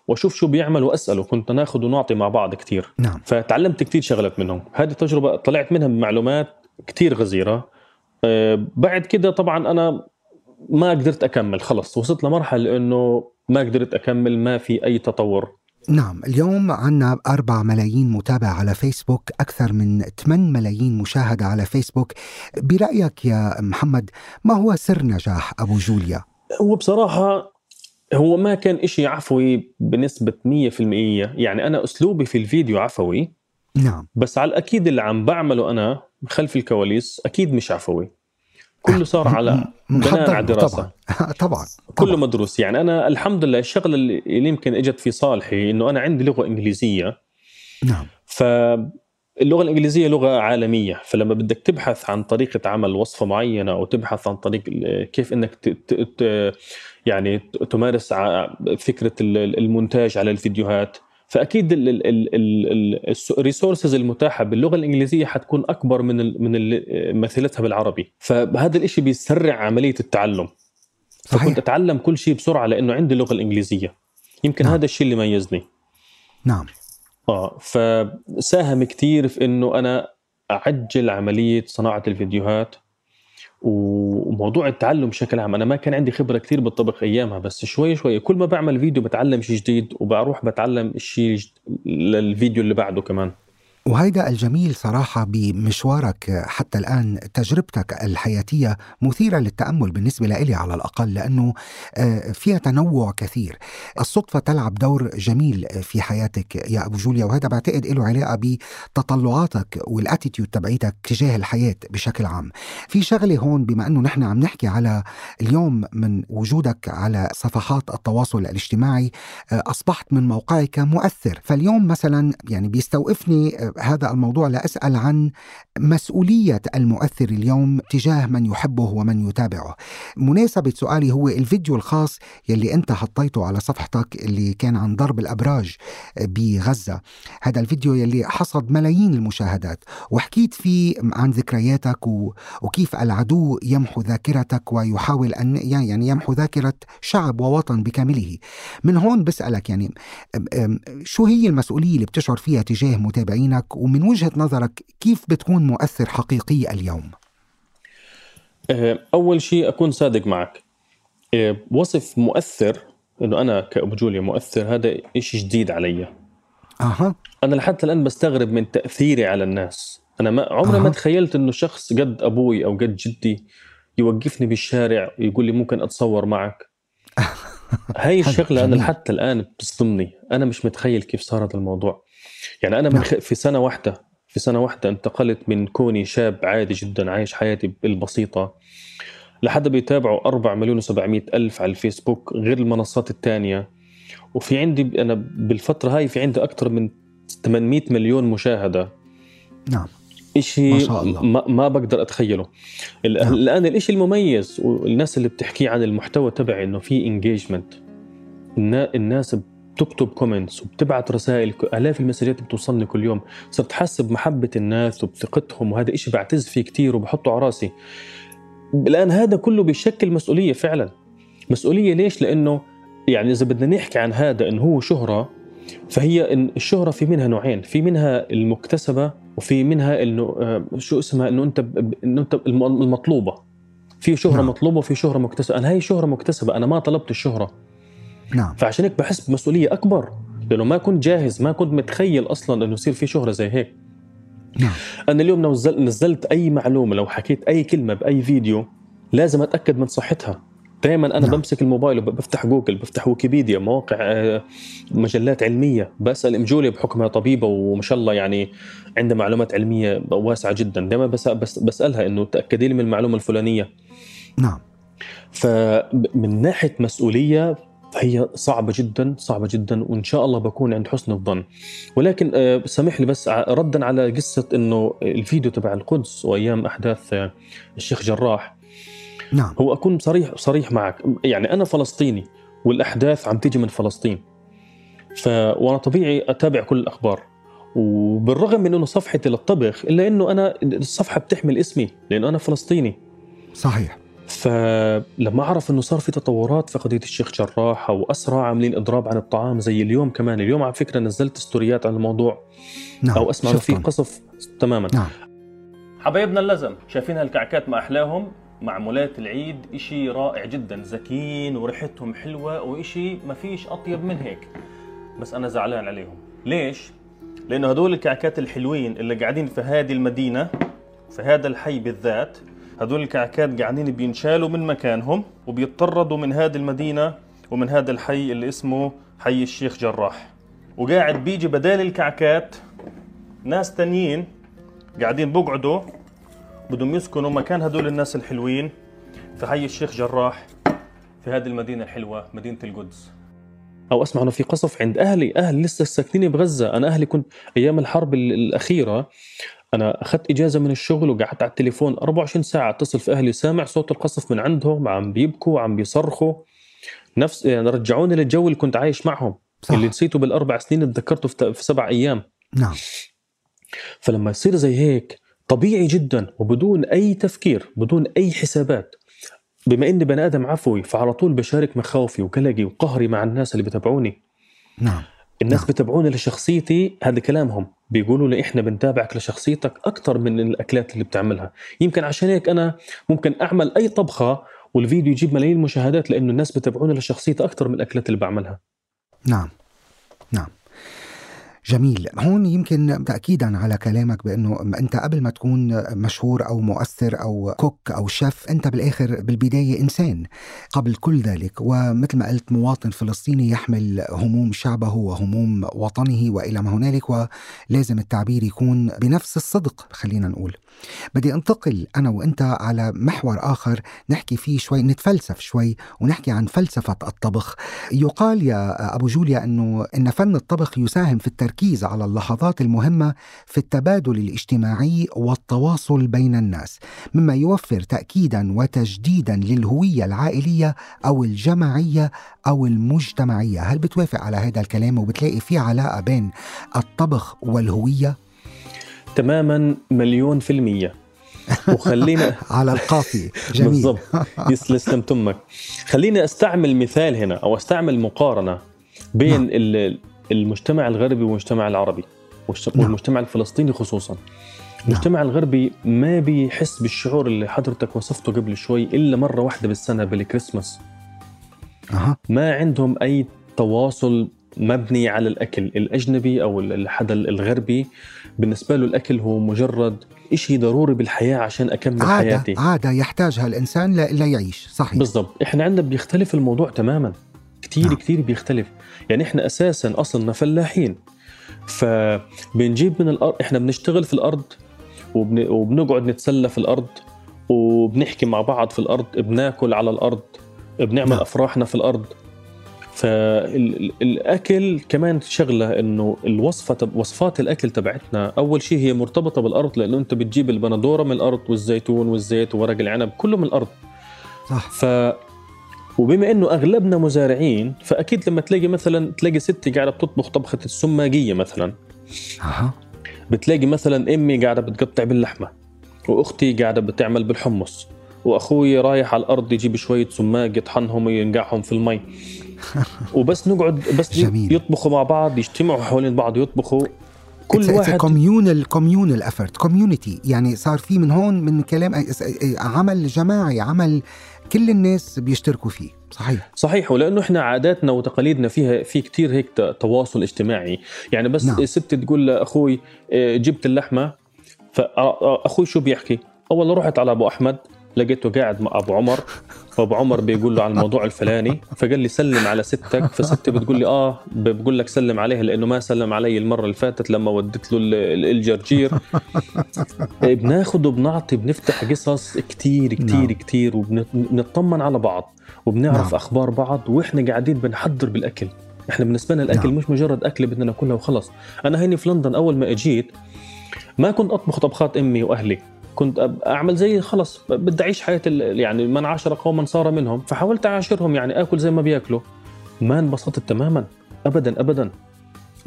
وأشوف شو بيعمل وأسأله. كنت ناخذ ونعطي مع بعض كثير نعم. فتعلمت كثير شغلات منهم. هذه تجربه طلعت منها بمعلومات كثير غزيرة. أه بعد كده طبعا أنا ما قدرت أكمل خلص. وصلت لمرحلة إنه ما قدرت أكمل ما في أي تطور. نعم اليوم عنا أربع ملايين متابع على فيسبوك أكثر من 8 ملايين مشاهدة على فيسبوك. برأيك يا محمد ما هو سر نجاح أبو جوليا؟ هو بصراحة هو ما كان إشي عفوي بنسبة 100% يعني أنا أسلوبي في الفيديو عفوي نعم. بس على الأكيد اللي عم بعمله أنا خلف الكواليس أكيد مش عفوي. كله صار على بناء على دراسه طبعا. *laughs* طبعا كله مدروس. يعني أنا الحمد لله الشغله اللي يمكن إجت في صالحي إنه أنا عندي لغة إنجليزية. نعم. فاللغة الإنجليزية لغة عالمية. فلما بدك تبحث عن طريقة عمل وصفة معينة أو تبحث عن طريق كيف إنك ت... ت... يعني تمارس فكرة المونتاج على الفيديوهات فأكيد الريسورسز المتاحة باللغة الإنجليزية حتكون أكبر من من مثلتها بالعربي. فهذا الشيء بيسرع عملية التعلم. صحيح. فكنت أتعلم كل شيء بسرعة لأنه عندي اللغة الإنجليزية. يمكن نعم. هذا الشيء اللي ميزني. نعم. آه فساهم كثير في إنه أنا أعجل عملية صناعة الفيديوهات. وموضوع التعلم بشكل عام أنا ما كان عندي خبرة كثير بالطبخ أيامها بس شوي شوي كل ما بعمل فيديو بتعلم شيء جديد وبروح بتعلم الشيء للفيديو اللي بعده كمان. وهيدا الجميل صراحة بمشوارك حتى الآن تجربتك الحياتية مثيرة للتأمل بالنسبة لي على الأقل لأنه آه، فيها تنوع كثير. الصدفة تلعب دور جميل في حياتك يا أبو جوليا وهذا بعتقد له علاقة بتطلعاتك والاتيتيود تبعيتك تجاه الحياة بشكل عام. في شغلة هون بما أنه نحن عم نحكي على اليوم من وجودك على صفحات التواصل الاجتماعي آه، أصبحت من موقعك مؤثر فاليوم مثلا يعني بيستوقفني آه، هذا الموضوع لأسأل عن مسؤولية المؤثر اليوم تجاه من يحبه ومن يتابعه. مناسبة سؤالي هو الفيديو الخاص يلي أنت حطيته على صفحتك اللي كان عن ضرب الأبراج بغزة. هذا الفيديو يلي حصد ملايين المشاهدات وحكيت فيه عن ذكرياتك وكيف العدو يمحو ذاكرتك ويحاول أن يعني يمحو ذاكرة شعب ووطن بكامله. من هون بسألك يعني شو هي المسؤولية اللي بتشعر فيها تجاه متابعينك حضرتك ومن وجهة نظرك كيف بتكون مؤثر حقيقي اليوم؟ أه، أول شيء أكون صادق معك. أه، وصف مؤثر إنه أنا كأبو جوليا مؤثر هذا شيء جديد علي. أها. أنا لحتى الآن بستغرب من تأثيري على الناس. أنا ما عمري أه. ما تخيلت إنه شخص قد أبوي أو قد جدي يوقفني بالشارع ويقول لي ممكن أتصور معك. *laughs* هاي الشغلة أنا لحتى الآن بتصدمني. أنا مش متخيل كيف صار هذا الموضوع. يعني أنا من نعم. خ... في سنة واحدة في سنة واحدة انتقلت من كوني شاب عادي جدا عايش حياتي البسيطة لحد بيتابعوا 4 مليون و700 ألف على الفيسبوك غير المنصات الثانية وفي عندي أنا بالفترة هاي في عندي أكثر من 800 مليون مشاهدة نعم شيء ما, شاء الله. ما, ما بقدر أتخيله نعم. الآن الشيء المميز والناس اللي بتحكي عن المحتوى تبعي إنه في انجيجمنت الناس بتكتب كومنتس وبتبعت رسائل آلاف المسجات بتوصلني كل يوم. صرت حاسس بمحبه الناس وبثقتهم وهذا إشي بعتز فيه كثير وبحطه على راسي. الآن هذا كله بيشكل مسؤولية فعلا. مسؤولية ليش؟ لأنه يعني إذا بدنا نحكي عن هذا انه هو شهرة فهي إن الشهرة في منها نوعين في منها المكتسبة وفي منها إنه آه، شو اسمها؟ إنه أنت إنه أنت المطلوبة. في شهرة نعم. مطلوبة وفي شهرة مكتسبة. أنا هي شهرة مكتسبة أنا ما طلبت الشهرة. نعم. فعشان هيك بحس بمسؤولية أكبر لأنه ما كنت جاهز ما كنت متخيل أصلا إنه يصير في شهرة زي هيك. نعم. أنا اليوم نزل نزلت أي معلومة لو حكيت أي كلمة بأي فيديو لازم أتأكد من صحتها. دائما أنا نعم. بمسك الموبايل وبفتح جوجل بفتح ويكيبيديا مواقع آه، مجلات علمية. بسأل أم جوليا بحكمها طبيبة وما شاء الله يعني عندها معلومات علمية واسعة جدا. دائما بس بسألها إنه تأكدي لي من المعلومة الفلانية. نعم. فمن ناحية مسؤولية فهي صعبة جدا صعبة جدا وإن شاء الله بكون عند حسن الظن. ولكن آه، سامح لي بس ردا على قصة إنه الفيديو تبع القدس وأيام أحداث آه، الشيخ جراح. نعم. هو أكون صريح صريح معك. يعني أنا فلسطيني والأحداث عم تيجي من فلسطين. ف وأنا طبيعي أتابع كل الأخبار. وبالرغم من إنه صفحتي للطبخ إلا إنه أنا الصفحة بتحمل اسمي لأنه أنا فلسطيني. صحيح. فلما أعرف إنه صار في تطورات في قضيه الشيخ جراح أو أسرع عاملين إضراب عن الطعام زي اليوم كمان. اليوم على فكرة نزلت ستوريات عن الموضوع. نعم. أو أسمع في قصف. تماما. نعم. حبايبنا اللزم شايفين هالكعكات ما أحلاهم؟ معمولات العيد إشي رائع جدا. زكين وريحتهم حلوة وإشي ما فيش أطيب من هيك. بس أنا زعلان عليهم. ليش؟ لأنه هدول الكعكات الحلوين اللي قاعدين في هذه المدينة في هذا الحي بالذات هدول الكعكات قاعدين بينشالوا من مكانهم وبيطردوا من هذه المدينة ومن هذا الحي اللي اسمه حي الشيخ جراح. وقاعد بيجي بدال الكعكات ناس تانيين قاعدين بقعدوا بدهم يسكنوا مكان هدول الناس الحلوين في حي الشيخ جراح في هذه المدينة الحلوة مدينة القدس. أو أسمع إنه في قصف عند أهلي. أهل لسه ساكنين بغزة. أنا أهلي كنت أيام الحرب الأخيرة. أنا أخذت إجازة من الشغل وقعدت على التليفون 24 ساعة اتصل في أهلي سامع صوت القصف من عندهم عم بيبكوا عم بيصرخوا. نفس يعني رجعوني للجو اللي كنت عايش معهم صح. اللي نسيته بالأربع سنين تذكرته في سبع أيام. نعم. فلما يصير زي هيك طبيعي جدا وبدون أي تفكير بدون أي حسابات. بما إني بني آدم عفوي فعلى طول بشارك مخاوفي وقلقي وقهري مع الناس اللي بتابعوني نعم. الناس نعم. بتابعوني لشخصيتي هذا كلامهم. بيقولوا لي إحنا بنتابعك لشخصيتك أكثر من الأكلات اللي بتعملها. يمكن عشان هيك أنا ممكن أعمل أي طبخة والفيديو يجيب ملايين المشاهدات لأنه الناس بتابعوني لشخصيتي أكثر من الأكلات اللي بعملها. نعم. جميل. هون يمكن تأكيدا على كلامك بأنه أنت قبل ما تكون مشهور أو مؤثر أو كوك أو شيف أنت بالآخر بالبداية إنسان قبل كل ذلك. ومثل ما قلت مواطن فلسطيني يحمل هموم شعبه وهموم وطنه وإلى ما هنالك ولازم التعبير يكون بنفس الصدق خلينا نقول. بدي انتقل أنا وأنت على محور آخر نحكي فيه شوي نتفلسف شوي ونحكي عن فلسفة الطبخ يقال يا أبو جوليا أنه أن فن الطبخ يساهم في التركيز على اللحظات المهمة في التبادل الاجتماعي والتواصل بين الناس مما يوفر تأكيدا وتجديدا للهوية العائلية أو الجماعية أو المجتمعية هل بتوافق على هذا الكلام وبتلاقي في علاقة بين الطبخ والهوية؟ تماما مليون في المية وخلينا *laughs* على القافية جميل بالضبط يسلم تمك خليني أستعمل مثال هنا أو أستعمل مقارنة بين نعم. المجتمع الغربي والمجتمع العربي نعم. والمجتمع الفلسطيني خصوصا نعم. المجتمع الغربي ما بيحس بالشعور اللي حضرتك وصفته قبل شوي إلا مرة واحدة بالسنة بالكريسماس أه. ما عندهم أي تواصل مبني على الأكل الأجنبي أو الحدا الغربي. بالنسبة له الأكل هو مجرد شيء ضروري بالحياة عشان أكمل عادة حياتي. عادة يحتاجها الانسان ليعيش صحيح. بالضبط. إحنا عندنا بيختلف الموضوع تماما. كثير نعم. كثير بيختلف. يعني إحنا أساسا اصلنا فلاحين. فبنجيب من الأرض إحنا بنشتغل في الأرض وبن... وبنقعد نتسلى في الأرض وبنحكي مع بعض في الأرض بناكل على الأرض بنعمل نعم. أفراحنا في الأرض. فالاكل كمان شغلة إنه الوصفه وصفات الأكل تبعتنا. أول شيء هي مرتبطة بالأرض لأنه أنت بتجيب البندورة من الأرض والزيتون والزيت وورق العنب كله من الأرض. صح. ف وبما إنه أغلبنا مزارعين فأكيد لما تلاقي مثلا تلاقي ستي قاعدة بتطبخ طبخة السماقية مثلا. أها. بتلاقي مثلا أمي قاعدة بتقطع باللحمة وأختي قاعدة بتعمل بالحمص وأخوي رايح على الأرض يجيب شوية سماق يطحنهم وينقعهم في المي. *laughs* وبس نقعد بس جميل. يطبخوا مع بعض يجتمعوا حوالين بعض يطبخوا. كل it's واحد communal communal effort community يعني صار في من هون من كلام عمل جماعي عمل كل الناس بيشتركوا فيه. صحيح. صحيح. ولأنه إحنا عاداتنا وتقاليدنا فيها في كتير هيك تواصل اجتماعي. يعني بس نعم. ست تقول لأخوي آه، جبت اللحمة. فاخوي شو بيحكي؟ اول رحت على أبو أحمد. لقيته قاعد مع أبو عمر فأبو عمر بيقول له على الموضوع الفلاني فقال لي سلم على ستك فستي بتقول لي آه بقول لك سلم عليها لأنه ما سلم علي المرة اللي فاتت لما وديت له الجرجير *laughs* بناخذ وبنعطي بنفتح قصص كتير كتير نعم. كتير وبنطمن على بعض وبنعرف نعم. أخبار بعض وإحنا قاعدين بنحضر بالأكل إحنا بالنسبة لنا الأكل نعم. مش مجرد أكل بدنا ناكلها وخلص أنا هيني في لندن أول ما أجيت ما كنت أطبخ طبخات أمي وأهلي كنت أعمل زي خلص بدي أعيش حياة يعني من عاشر قوما صار منهم. فحاولت أعاشرهم يعني آكل زي ما بياكلوا. ما انبسطت تماما. ابدا ابدا.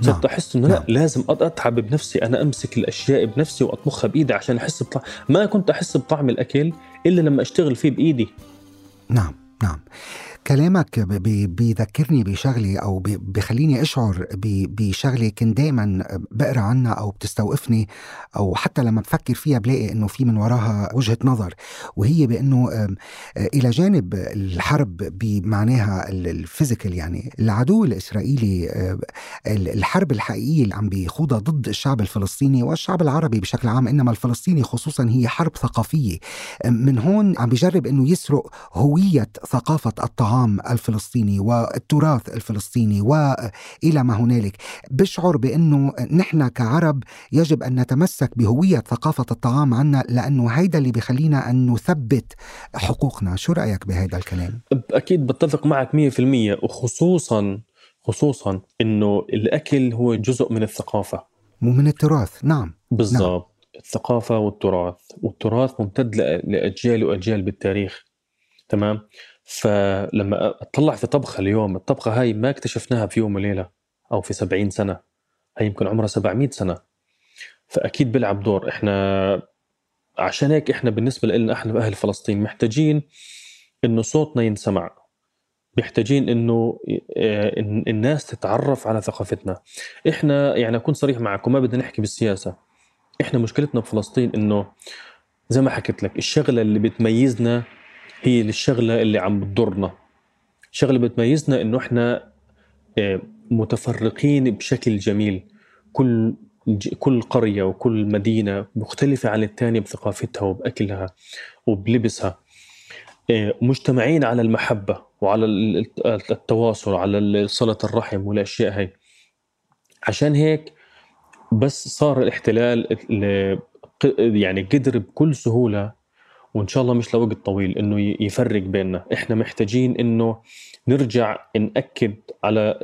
صرت نعم. أحس إنه لا نعم. لازم أتعب بنفسي. أنا أمسك الأشياء بنفسي وأطبخها بإيدي عشان أحس بطعم ما كنت أحس بطعم الأكل إلا لما أشتغل فيه بإيدي. نعم نعم. كلامك بيذكرني بشغله أو بخليني أشعر بشغله كنت دائما بقرأ عنها أو بتستوقفني أو حتى لما بفكر فيها بلاقي إنه في من وراها وجهة نظر. وهي بإنه إلى جانب الحرب بمعناها الفيزيكال يعني العدو الإسرائيلي الحرب الحقيقية اللي عم بيخوضها ضد الشعب الفلسطيني والشعب العربي بشكل عام إنما الفلسطيني خصوصا هي حرب ثقافية. من هون عم بيجرب إنه يسرق هوية ثقافة الطعام الطعام الفلسطيني والتراث الفلسطيني وإلى ما هنالك. بشعر بأنه نحن كعرب يجب أن نتمسك بهوية ثقافة الطعام عنا لأنه هيدا اللي بيخلينا أن نثبت حقوقنا. شو رأيك بهذا الكلام؟ أكيد بتفق معك 100% وخصوصا خصوصا إنه الأكل هو جزء من الثقافة. ومن التراث. نعم. بالضبط. نعم. الثقافة والتراث والتراث ممتد لأجيال وأجيال بالتاريخ. تمام؟ فلما أطلع في طبخه اليوم الطبخة هاي ما اكتشفناها في يوم وليلة أو في 70 سنة. هي يمكن عمرها 700 سنة. فأكيد بيلعب دور. إحنا عشان هيك إحنا بالنسبة لنا إحنا أهل فلسطين محتاجين إنه صوتنا ينسمع. محتاجين إنه آه، الناس تتعرف على ثقافتنا. إحنا يعني أكون صريح معكم ما بدنا نحكي بالسياسة. إحنا مشكلتنا بفلسطين إنه زي ما حكيت لك الشغلة اللي بتميزنا هي الشغلة اللي عم بتضرنا. اللي بتميزنا إنه إحنا آه، متفرقين بشكل جميل. كل كل قرية وكل مدينة مختلفة عن الثانية بثقافتها وبأكلها وبلبسها. آه، مجتمعين على المحبة وعلى التواصل على صلة الرحم والأشياء هاي. عشان هيك بس صار الاحتلال يعني قدر بكل سهولة وإن شاء الله مش لوقت طويل إنه يفرق بيننا. إحنا محتاجين إنه نرجع نأكد على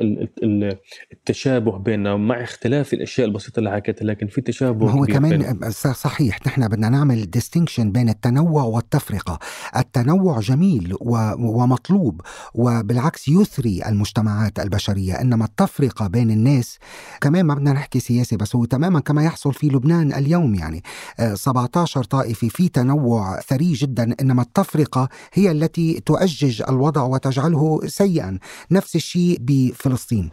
التشابه بيننا مع اختلاف الأشياء البسيطة اللي حكيتها لكن في تشابه هو كمان بيننا. صحيح نحن بدنا نعمل distinction بين التنوع والتفرقة. التنوع جميل ومطلوب وبالعكس يثري المجتمعات البشرية إنما التفرقة بين الناس كمان ما بدنا نحكي سياسي بس هو تماما كما يحصل في لبنان اليوم يعني. 17 آه، طائفة في تنوع ثري جدا إنما التفرقة هي التي تؤجج الوضع وتجعله سيئا. نفس الشيء بفلسطين.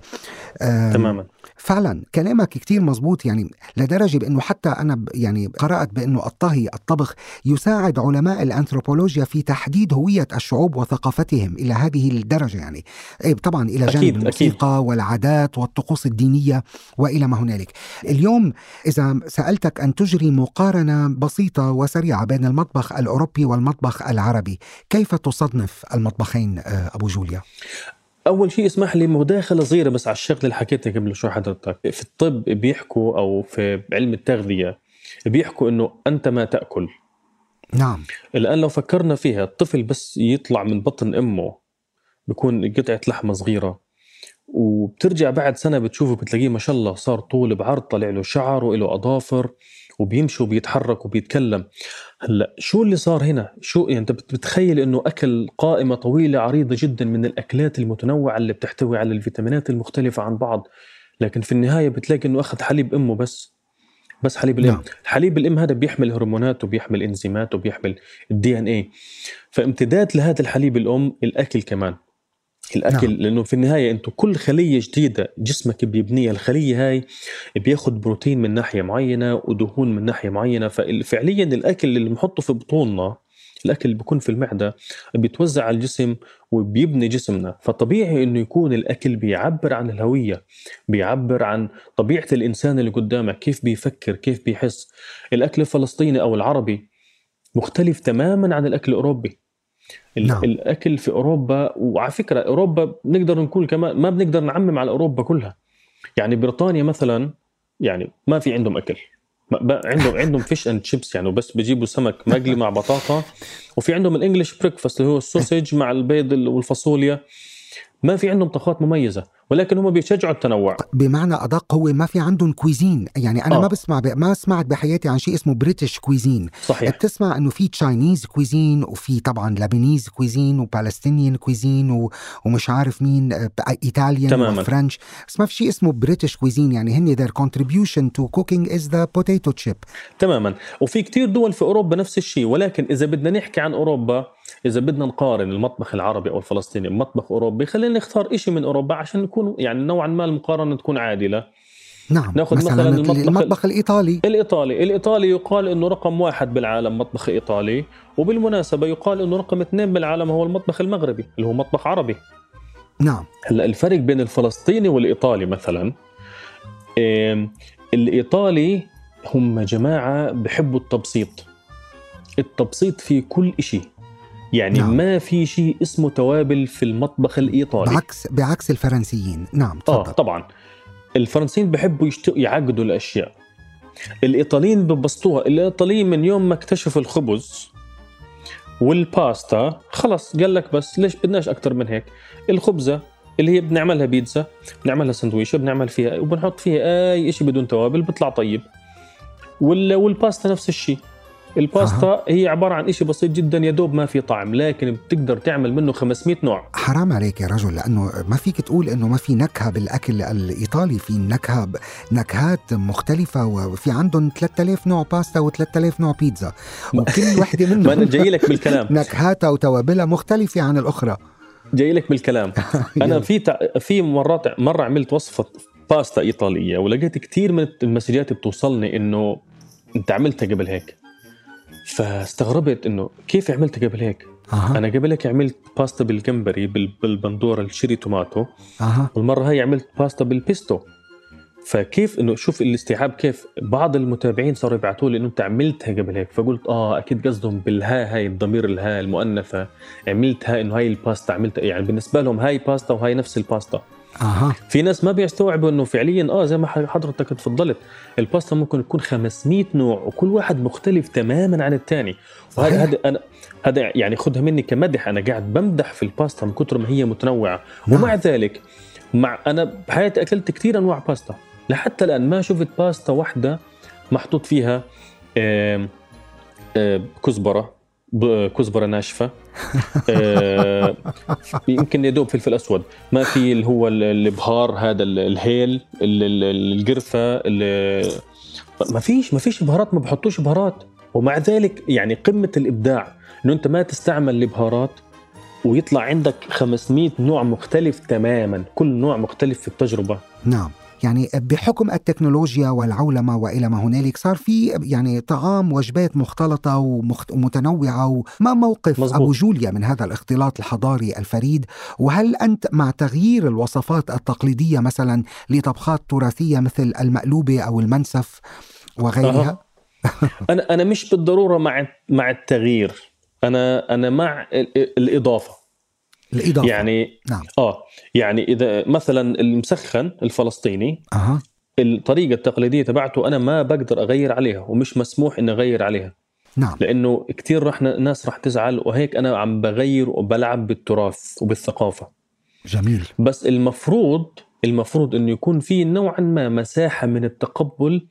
تماما. فعلا كلامك كتير مزبوط يعني لدرجة بأنه حتى أنا يعني قرأت بأنه الطهي الطبخ يساعد علماء الأنثروبولوجيا في تحديد هوية الشعوب وثقافتهم إلى هذه الدرجة يعني. إيه طبعا إلى جانب أكيد الموسيقى أكيد. والعادات والطقوس الدينية وإلى ما هنالك. اليوم إذا سألتك أن تجري مقارنة بسيطة وسريعة بين المطبخ الأوروبي والمطبخ العربي كيف تصنف المطبخين آه، أبو جوليا؟ أول شيء اسمح لي مداخلة صغيرة بس على الشغله اللي حكيتها قبل شوي حضرتك. في الطب بيحكوا أو في علم التغذية بيحكوا إنه أنت ما تأكل. نعم. الآن لو فكرنا فيها الطفل بس يطلع من بطن أمه بيكون قطعة لحمة صغيرة وبترجع بعد سنة بتشوفه بتلاقيه ما شاء الله صار طول بعرض طلع له شعر وله أظافر وبيمشي وبيتحرك وبيتكلم. هلأ شو اللي صار هنا؟ شو يعني أنت بتتخيل إنه أكل قائمة طويلة عريضة جدا من الأكلات المتنوعة اللي بتحتوي على الفيتامينات المختلفة عن بعض لكن في النهاية بتلاقي إنه أخذ حليب أمه بس بس حليب الأم. نعم. حليب الأم هذا بيحمل هرمونات وبيحمل إنزيمات وبيحمل الدي إن اي فامتداد لهذا الحليب الأم الأكل كمان. الأكل نعم. لأنه في النهاية أنتم كل خلية جديدة جسمك بيبنيها الخلية هاي بياخذ بروتين من ناحية معينة ودهون من ناحية معينة ففعليا الأكل اللي بنحطه في بطوننا الأكل اللي بيكون في المعدة بيتوزع على الجسم وبيبني جسمنا. فطبيعي إنه يكون الأكل بيعبر عن الهوية بيعبر عن طبيعة الإنسان اللي قدامك كيف بيفكر كيف بيحس. الأكل الفلسطيني أو العربي مختلف تماما عن الأكل الأوروبي. نعم. الأكل في أوروبا وعلى فكرة أوروبا بنقدر نقول كمان ما بنقدر نعمم على أوروبا كلها. يعني بريطانيا مثلا يعني ما في عندهم أكل. عندهم عندهم fish and chips يعني بس بجيبوا سمك مقلي مع بطاطا. وفي عندهم ال English breakfast اللي هو ال sausage مع البيض والفاصوليا. ما في عندهم طبخات مميزة ولكن هم بيشجعوا التنوع. بمعنى أدق هو ما في عندهم cuisine يعني أنا آه. ما بسمع ب... ما سمعت بحياتي عن شيء اسمه British cuisine صحيح. بتسمع إنه في Chinese cuisine وفي طبعا Lebanese cuisine و Palestinian cuisine و... ومش عارف مين ايطاليان تماما. وفرنش بس ما في شيء اسمه بريتش كويزين يعني هن their contribution to cooking is the potato chip. تماما. وفي كتير دول في أوروبا نفس الشيء ولكن إذا بدنا نحكي عن أوروبا إذا بدنا نقارن المطبخ العربي أو الفلسطيني بمطبخ أوروبي خلينا نختار شيء من أوروبا عشان نكون يعني نوعا ما المقارنة تكون عادلة. نعم ناخذ مثلا, مثلا المطبخ, المطبخ الإيطالي. الإيطالي. الإيطالي يقال إنه رقم واحد بالعالم مطبخ إيطالي وبالمناسبة يقال إنه رقم اثنين بالعالم هو المطبخ المغربي اللي هو مطبخ عربي. نعم. هلأ الفرق بين الفلسطيني والإيطالي مثلا الإيطالي هم جماعة بحبوا التبسيط. التبسيط في كل شيء يعني نعم. ما في شيء اسمه توابل في المطبخ الإيطالي. بعكس بعكس الفرنسيين. نعم تفضل. آه طبعا. الفرنسيين بحبوا يشتق يعقدوا الأشياء. الإيطاليين ببسطوها الإيطاليين من يوم ما اكتشفوا الخبز والباستا خلص قال لك بس ليش بدناش أكثر من هيك؟ الخبزة اللي هي بنعملها بيتزا بنعملها سندويشة بنعمل فيها وبنحط فيها أي شيء بدون توابل بيطلع طيب. والباستا نفس الشيء. الباستا أه. هي عبارة عن شيء بسيط جدا يا دوب ما في طعم لكن بتقدر تعمل منه 500 نوع. حرام عليك يا رجل لأنه ما فيك تقول إنه ما في نكهة بالأكل الإيطالي في نكهة نكهات مختلفة وفي عندهم 3000 نوع باستا و3000 نوع بيتزا. وكل وحده *laughs* منهم ما أنا جاي لك بالكلام. *laughs* نكهاتها وتوابلها مختلفة عن الأخرى. جاي لك بالكلام. *laughs* أنا في في مرات مرة عملت وصفة باستا إيطالية ولقيت كثير من ال messages بتوصلني إنه أنت عملتها قبل هيك. فاستغربت إنه كيف عملت قبل هيك؟ أه. أنا قبل هيك عملت باستا بالجمبري بالبندورة ال cherry tomato أه. والمرة هاي عملت باستا بالبيستو فكيف إنه شوف الاستيعاب كيف بعض المتابعين صاروا يبعثوا لي إنه أنت عملتها قبل هيك فقلت آه أكيد قصدهم بالها هاي الضمير الها المؤنثة عملتها إنه هاي الباستا عملتها يعني بالنسبة لهم هاي باستا وهاي نفس الباستا أها. في ناس ما بيستوعبوا إنه فعليا آه زي ما حضرتك تفضلت الباستا ممكن يكون 500 نوع وكل واحد مختلف تماما عن الثاني وهذا هذا أنا هذا يعني خذها مني كمدح. أنا قاعد بمدح في الباستا من كثر ما هي متنوعة. نعم. ومع ذلك مع أنا بحياتي أكلت كثير أنواع باستا. لحتى الآن ما شفت باستا واحدة محطوط فيها كزبرة. كزبره ناشفة. آه، يمكن يدوب فلفل أسود. ما في اللي هو البهار هذا الهيل القرفة ما فيش ما فيش بهارات ما بحطوش بهارات. ومع ذلك يعني قمة الإبداع إنه أنت ما تستعمل البهارات ويطلع عندك 500 نوع مختلف تماما كل نوع مختلف في التجربة. نعم. يعني بحكم التكنولوجيا والعولمة وإلى ما هنالك صار في يعني طعام وجبات مختلطة ومتنوعة وما موقف مزبوط. أبو جوليا من هذا الاختلاط الحضاري الفريد وهل أنت مع تغيير الوصفات التقليدية مثلا لطبخات تراثية مثل المقلوبة أو المنسف وغيرها أه. أنا أنا مش بالضرورة مع مع التغيير أنا أنا مع الإضافة الإضافة. يعني نعم. آه يعني إذا مثلا المسخن الفلسطيني أه. الطريقة التقليدية تبعته أنا ما بقدر أغير عليها ومش مسموح إني أغير عليها. نعم. لأنه كثير رح ناس رح تزعل وهيك أنا عم بغير وبلعب بالتراث وبالثقافة. جميل. بس المفروض المفروض إنه يكون في نوعا ما مساحة من التقبل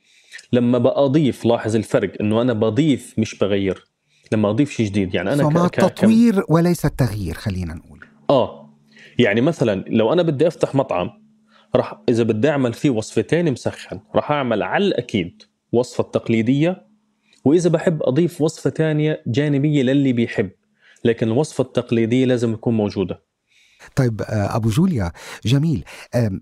لما بأضيف لاحظ الفرق إنه أنا بضيف مش بغير. لما أضيف شيء جديد يعني أنا فما التطوير وليس التغيير خلينا نقول. آه. يعني مثلا لو أنا بدي أفتح مطعم راح إذا بدي أعمل فيه وصفتين مسخن راح أعمل على الأكيد وصفة التقليديه وإذا بحب أضيف وصفة ثانية جانبية للي بيحب لكن الوصفة التقليدية لازم تكون موجودة. طيب آه، أبو جوليا جميل.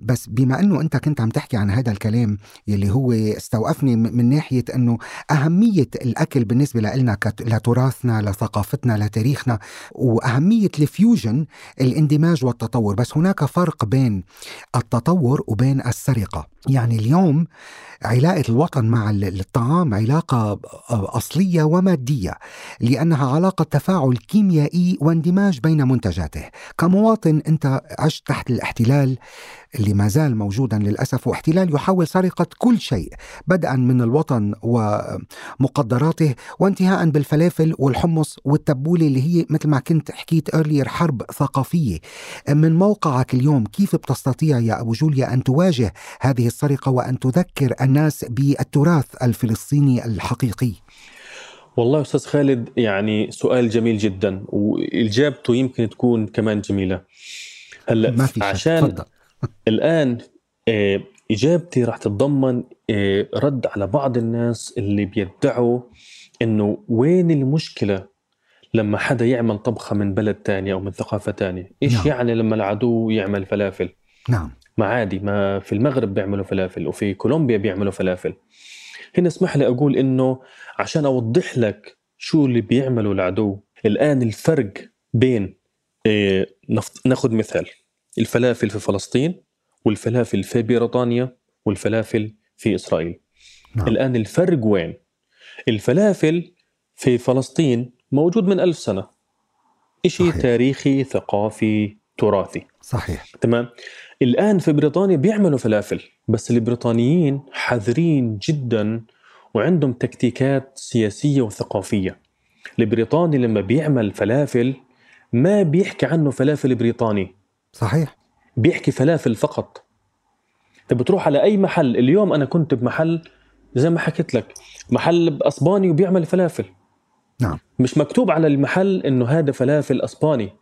بس بما أنه أنت كنت عم تحكي عن هذا الكلام يلي هو استوقفني من ناحية أنه أهمية الأكل بالنسبة لنا لتراثنا لثقافتنا لتاريخنا وأهمية الفيوجن الاندماج والتطور. بس هناك فرق بين التطور وبين السرقة. يعني اليوم علاقة الوطن مع الطعام علاقة أصلية ومادية لأنها علاقة تفاعل كيميائي واندماج بين منتجاته. كمواطن أنت عشت تحت الاحتلال اللي ما زال موجودا للأسف واحتلال يحاول سرقة كل شيء بدءا من الوطن ومقدراته وانتهاء بالفلافل والحمص والتبولة اللي هي مثل ما كنت حكيت أرلير حرب ثقافية. من موقعك اليوم كيف بتستطيع يا أبو جوليا أن تواجه هذه السرقة وأن تذكر الناس بالتراث الفلسطيني الحقيقي؟ والله أستاذ خالد يعني سؤال جميل جدا وإجابته يمكن تكون كمان جميلة. هلأ ما في عشان فضل. الآن آه، إجابتي راح تتضمن آه، رد على بعض الناس اللي بيدعوا إنه وين المشكلة لما حدا يعمل طبخة من بلد تاني أو من ثقافة تانية؟ إيش نعم. يعني لما العدو يعمل فلافل؟ نعم. ما عادي ما في المغرب بيعملوا فلافل وفي كولومبيا بيعملوا فلافل. هنا اسمح لي أقول إنه عشان أوضح لك شو اللي بيعمله العدو الآن الفرق بين إيه ناخذ مثال. الفلافل في فلسطين والفلافل في بريطانيا والفلافل في إسرائيل. نعم. الآن الفرق وين؟ الفلافل في فلسطين موجود من ألف سنة. شيء تاريخي ثقافي تراثي. صحيح. تمام؟ الآن في بريطانيا بيعملوا فلافل بس البريطانيين حذرين جدا وعندهم تكتيكات سياسية وثقافية. البريطاني لما بيعمل فلافل ما بيحكي عنه فلافل بريطاني. صحيح. بيحكي فلافل فقط. انت بتروح على أي محل اليوم أنا كنت بمحل زي ما حكيت لك محل أسباني وبيعمل فلافل. نعم. مش مكتوب على المحل إنه هذا فلافل أسباني.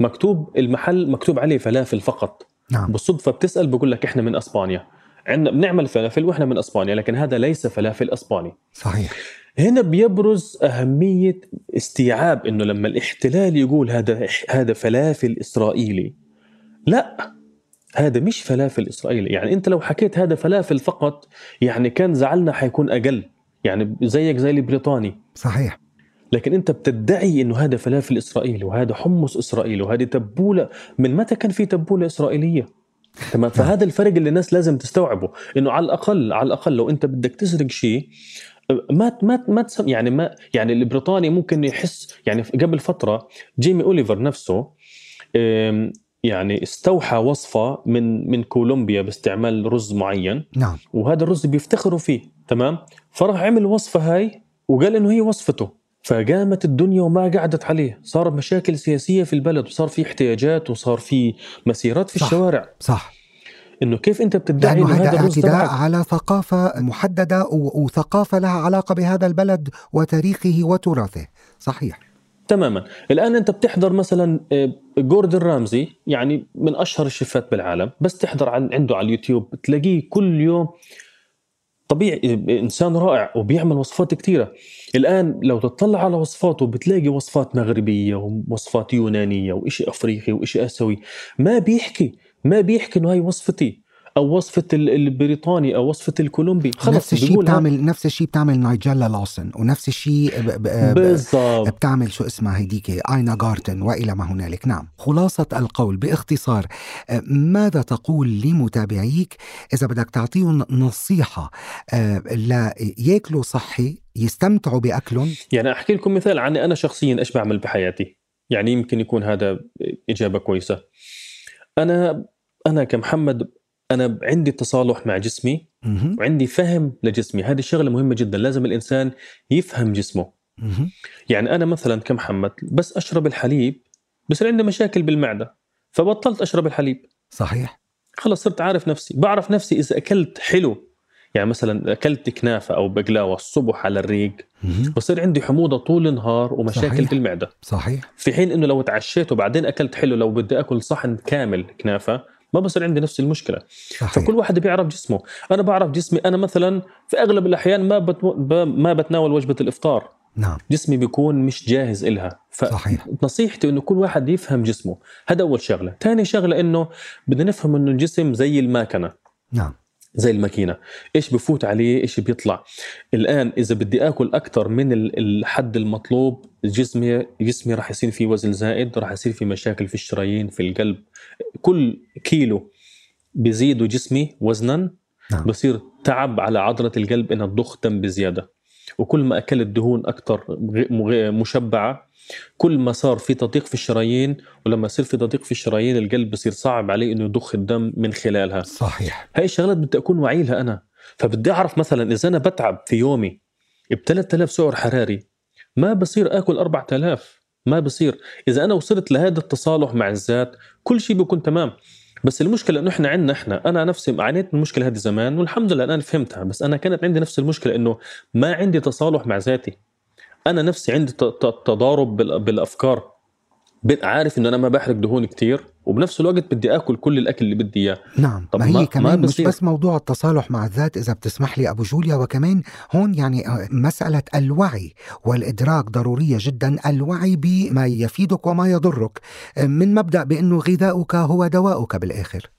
مكتوب المحل مكتوب عليه فلافل فقط. نعم. بالصدفة بتسأل بقول لك إحنا من أسبانيا. عندنا بنعمل فلافل وإحنا من أسبانيا لكن هذا ليس فلافل أسباني. صحيح. هنا بيبرز أهمية استيعاب إنه لما الاحتلال يقول هذا هذا فلافل إسرائيلي لا هذا مش فلافل إسرائيلي. يعني أنت لو حكيت هذا فلافل فقط يعني كان زعلنا حيكون أقل. يعني زيك زي البريطاني. صحيح. لكن أنت بتدعي إنه هذا فلافل إسرائيلي وهذا حمص إسرائيلي وهذه تبولة. من متى كان في تبولة إسرائيلية؟ تمام؟ فهذا الفرق اللي الناس لازم تستوعبه. إنه على الأقل على الأقل لو أنت بدك تسرق شيء ما ما ما يعني ما يعني البريطاني ممكن يحس. يعني قبل فترة جيمي أوليفر نفسه يعني استوحى وصفة من من كولومبيا باستعمال رز معين. نعم. وهذا الرز بيفتخروا فيه تمام؟ فراح عمل وصفة هاي وقال إنه هي وصفته. فقامت الدنيا وما قعدت عليه. صار مشاكل سياسية في البلد وصار في احتياجات وصار في مسيرات في صح. الشوارع. صح. إنه كيف أنت بتدعي إنه هذا اعتداء على ثقافة محددة وثقافة لها علاقة بهذا البلد وتاريخه وتراثه. صحيح. تماما. الآن أنت بتحضر مثلا آه، جوردن رامزي يعني من أشهر الشيفات بالعالم بس تحضر عنده على اليوتيوب تلاقيه كل يوم طبيعي إنسان رائع وبيعمل وصفات كثيره الآن لو تطلع على وصفاته بتلاقي وصفات مغربية ووصفات يونانية وإشي أفريقي وإشي آسيوي. ما بيحكي ما بيحكي إنه هاي وصفتي. أو وصفة البريطاني أو وصفة الكولومبي. خلص نفس الشيء بتعمل نفس الشيء بتعمل نايجيلا لوسن ونفس الشيء بالضبط. بتعمل شو اسمها هيديك آينا جارتن وإلى ما هنالك. نعم. خلاصة القول باختصار ماذا تقول لمتابعيك إذا بدك تعطيهم نصيحة؟ لياكلوا صحي يستمتعوا باكلهم يعني أحكي لكم مثال عني أنا شخصيا إيش بعمل بحياتي. يعني يمكن يكون هذا إجابة كويسة. أنا أنا كمحمد أنا عندي تصالح مع جسمي وعندي فهم لجسمي. هذه شغله مهمة جدا. لازم الإنسان يفهم جسمه. يعني أنا مثلا كمحمد بس أشرب الحليب بصير عندي مشاكل بالمعدة فبطلت أشرب الحليب. صحيح. خلص صرت عارف نفسي. بعرف نفسي إذا أكلت حلو يعني مثلا أكلت كنافة أو بقلاوة الصبح على الريق بصير عندي حموضة طول النهار ومشاكل صحيح. بالمعدة. صحيح. في حين إنه لو تعشيت وبعدين أكلت حلو لو بدي أكل صحن كامل كنافة ما بصير عندي نفس المشكلة. صحيح. فكل واحد بيعرف جسمه. أنا بعرف جسمي أنا مثلا في أغلب الأحيان ما بت... ما بتناول وجبة الإفطار. نعم. جسمي بيكون مش جاهز إلها. فنصيحتي إنه كل واحد يفهم جسمه. هذا أول شغلة. ثاني شغلة إنه بدنا نفهم إنه الجسم زي الماكنة. نعم. زي الماكينة. إيش بفوت عليه؟ إيش بيطلع؟ الآن إذا بدي آكل أكثر من الحد المطلوب جسمي جسمي راح يصير فيه وزن زائد راح يصير في مشاكل في الشرايين في القلب. كل كيلو بيزيدوا جسمي وزنا نعم. بصير تعب على عضلة القلب إنها تضخ دم بزيادة. وكل ما اكلت دهون أكثر مشبعة كل ما صار في تضييق في الشرايين ولما يصير في تضييق في الشرايين القلب بصير صعب عليه إنه يضخ الدم من خلالها. صحيح. هاي الشغلات بدي أكون واعي لها أنا. فبدي أعرف مثلا إذا أنا بتعب في يومي ب 3000 سعر حراري ما بصير آكل 4000 ما بصير. إذا أنا وصلت لهذا التصالح مع الذات كل شيء بيكون تمام. بس المشكلة إنه إحنا عندنا إحنا. أنا نفسي عانيت من المشكلة هذه زمان والحمد لله الآن فهمتها بس أنا كانت عندي نفس المشكلة إنه ما عندي تصالح مع ذاتي. أنا نفسي عندي تضارب بالأفكار. عارف إنه أنا ما بحرق دهون كتير. وبنفس الوقت بدي آكل كل الأكل اللي بدي إياه. نعم طب ما هي ما كمان ما مش بس موضوع التصالح مع الذات إذا بتسمح لي أبو جوليا وكمان هون يعني آه، مسألة الوعي والإدراك ضرورية جدا الوعي بما يفيدك وما يضرك. آه، من مبدأ بأنه غذاؤك هو دواؤك بالآخر.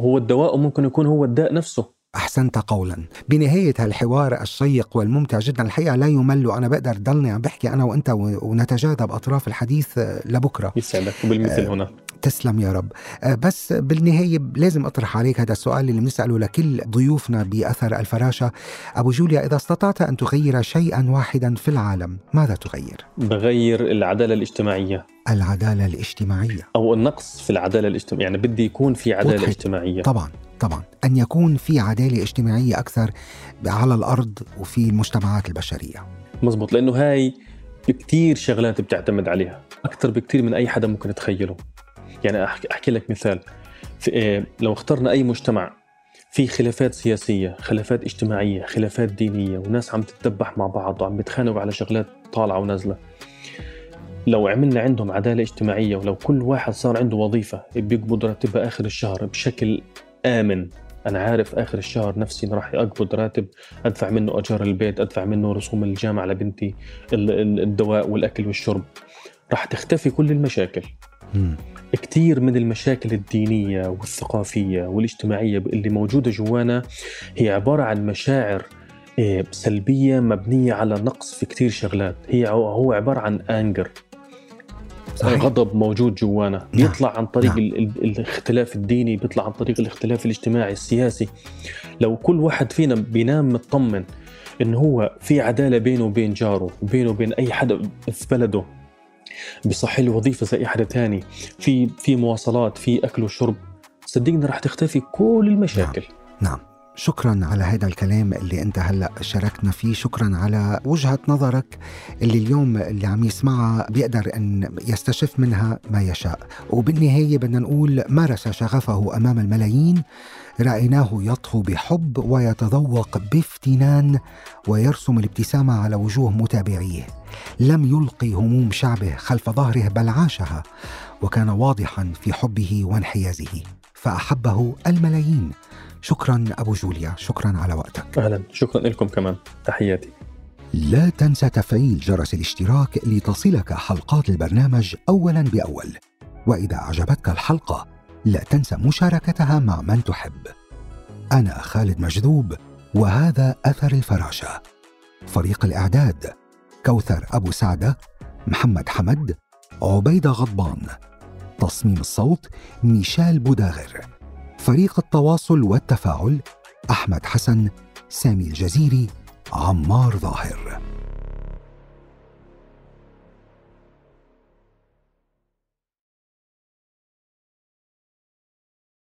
هو الدواء ممكن يكون هو الداء نفسه. أحسنت قولا. بنهاية هالحوار الشيق والممتع جدا الحقيقة لا يمل وأنا بقدر ضلني عم بحكي أنا وأنت ونتجاذب أطراف الحديث لبكرة. يسعدك وبالمثل هنا. تسلم يا رب. آه، بس بالنهاية لازم أطرح عليك هذا السؤال اللي بنسأله لكل ضيوفنا بأثر الفراشة. أبو جوليا إذا استطعت أن تغير شيئا واحدا في العالم ماذا تغير؟ بغير العدالة الاجتماعية. العدالة الاجتماعية. أو النقص في العدالة الاجتماعية. يعني بدي يكون في عدالة وضحت. اجتماعية. طبعا طبعا. أن يكون في عدالة اجتماعية أكثر على الأرض وفي المجتمعات البشرية. مزبوط. لأنه هاي كثير شغلات بتعتمد عليها. أكثر بكثير من أي حدا ممكن يتخيله يعني أحكي لك مثال. إيه لو اخترنا أي مجتمع في خلافات سياسية خلافات اجتماعية خلافات دينية وناس عم تتبح مع بعض وعم بيتخانقوا على شغلات طالعة ونازلة لو عملنا عندهم عدالة اجتماعية ولو كل واحد صار عنده وظيفة بيقبض راتبها آخر الشهر بشكل آمن أنا عارف آخر الشهر نفسي راح أقبض راتب أدفع منه أجار البيت أدفع منه رسوم الجامعة لبنتي الدواء والأكل والشرب راح تختفي كل المشاكل. كثير من المشاكل الدينية والثقافية والاجتماعية اللي موجودة جوانا هي عبارة عن مشاعر آه، سلبية مبنية على نقص في كثير شغلات هي هو عبارة عن أنجر صحيح. غضب موجود جوانا نعم. بيطلع عن طريق نعم. الاختلاف الديني بيطلع عن طريق الاختلاف الاجتماعي السياسي لو كل واحد فينا بينام مطمن انه هو في عدالة بينه وبين جاره وبينه وبين أي حدا في بلده بصح له وظيفه زي حدا ثاني في في مواصلات في أكل وشرب. صدقني رح تختفي كل المشاكل. نعم, نعم. شكرا على هذا الكلام اللي أنت هلأ شاركنا فيه. شكرا على وجهة نظرك اللي اليوم اللي عم يسمعها بيقدر أن يستشف منها ما يشاء. وبالنهاية بدنا نقول مارس شغفه أمام الملايين. رأيناه يطفو بحب ويتذوق بافتنان ويرسم الابتسامة على وجوه متابعيه. لم يلقي هموم شعبه خلف ظهره بل عاشها وكان واضحا في حبه وانحيازه. فأحبه الملايين. شكرا أبو جوليا. شكرا على وقتك. أهلا. شكرا لكم كمان. تحياتي. لا تنسى تفعيل جرس الاشتراك لتصلك حلقات البرنامج أولا بأول. وإذا أعجبتك الحلقة لا تنسى مشاركتها مع من تحب. أنا خالد مجذوب وهذا أثر الفراشة. فريق الإعداد كوثر أبو سعدة محمد حمد عبيدة غضبان. تصميم الصوت ميشال بوداغر فريق التواصل والتفاعل أحمد حسن سامي الجزيري عمار ظاهر.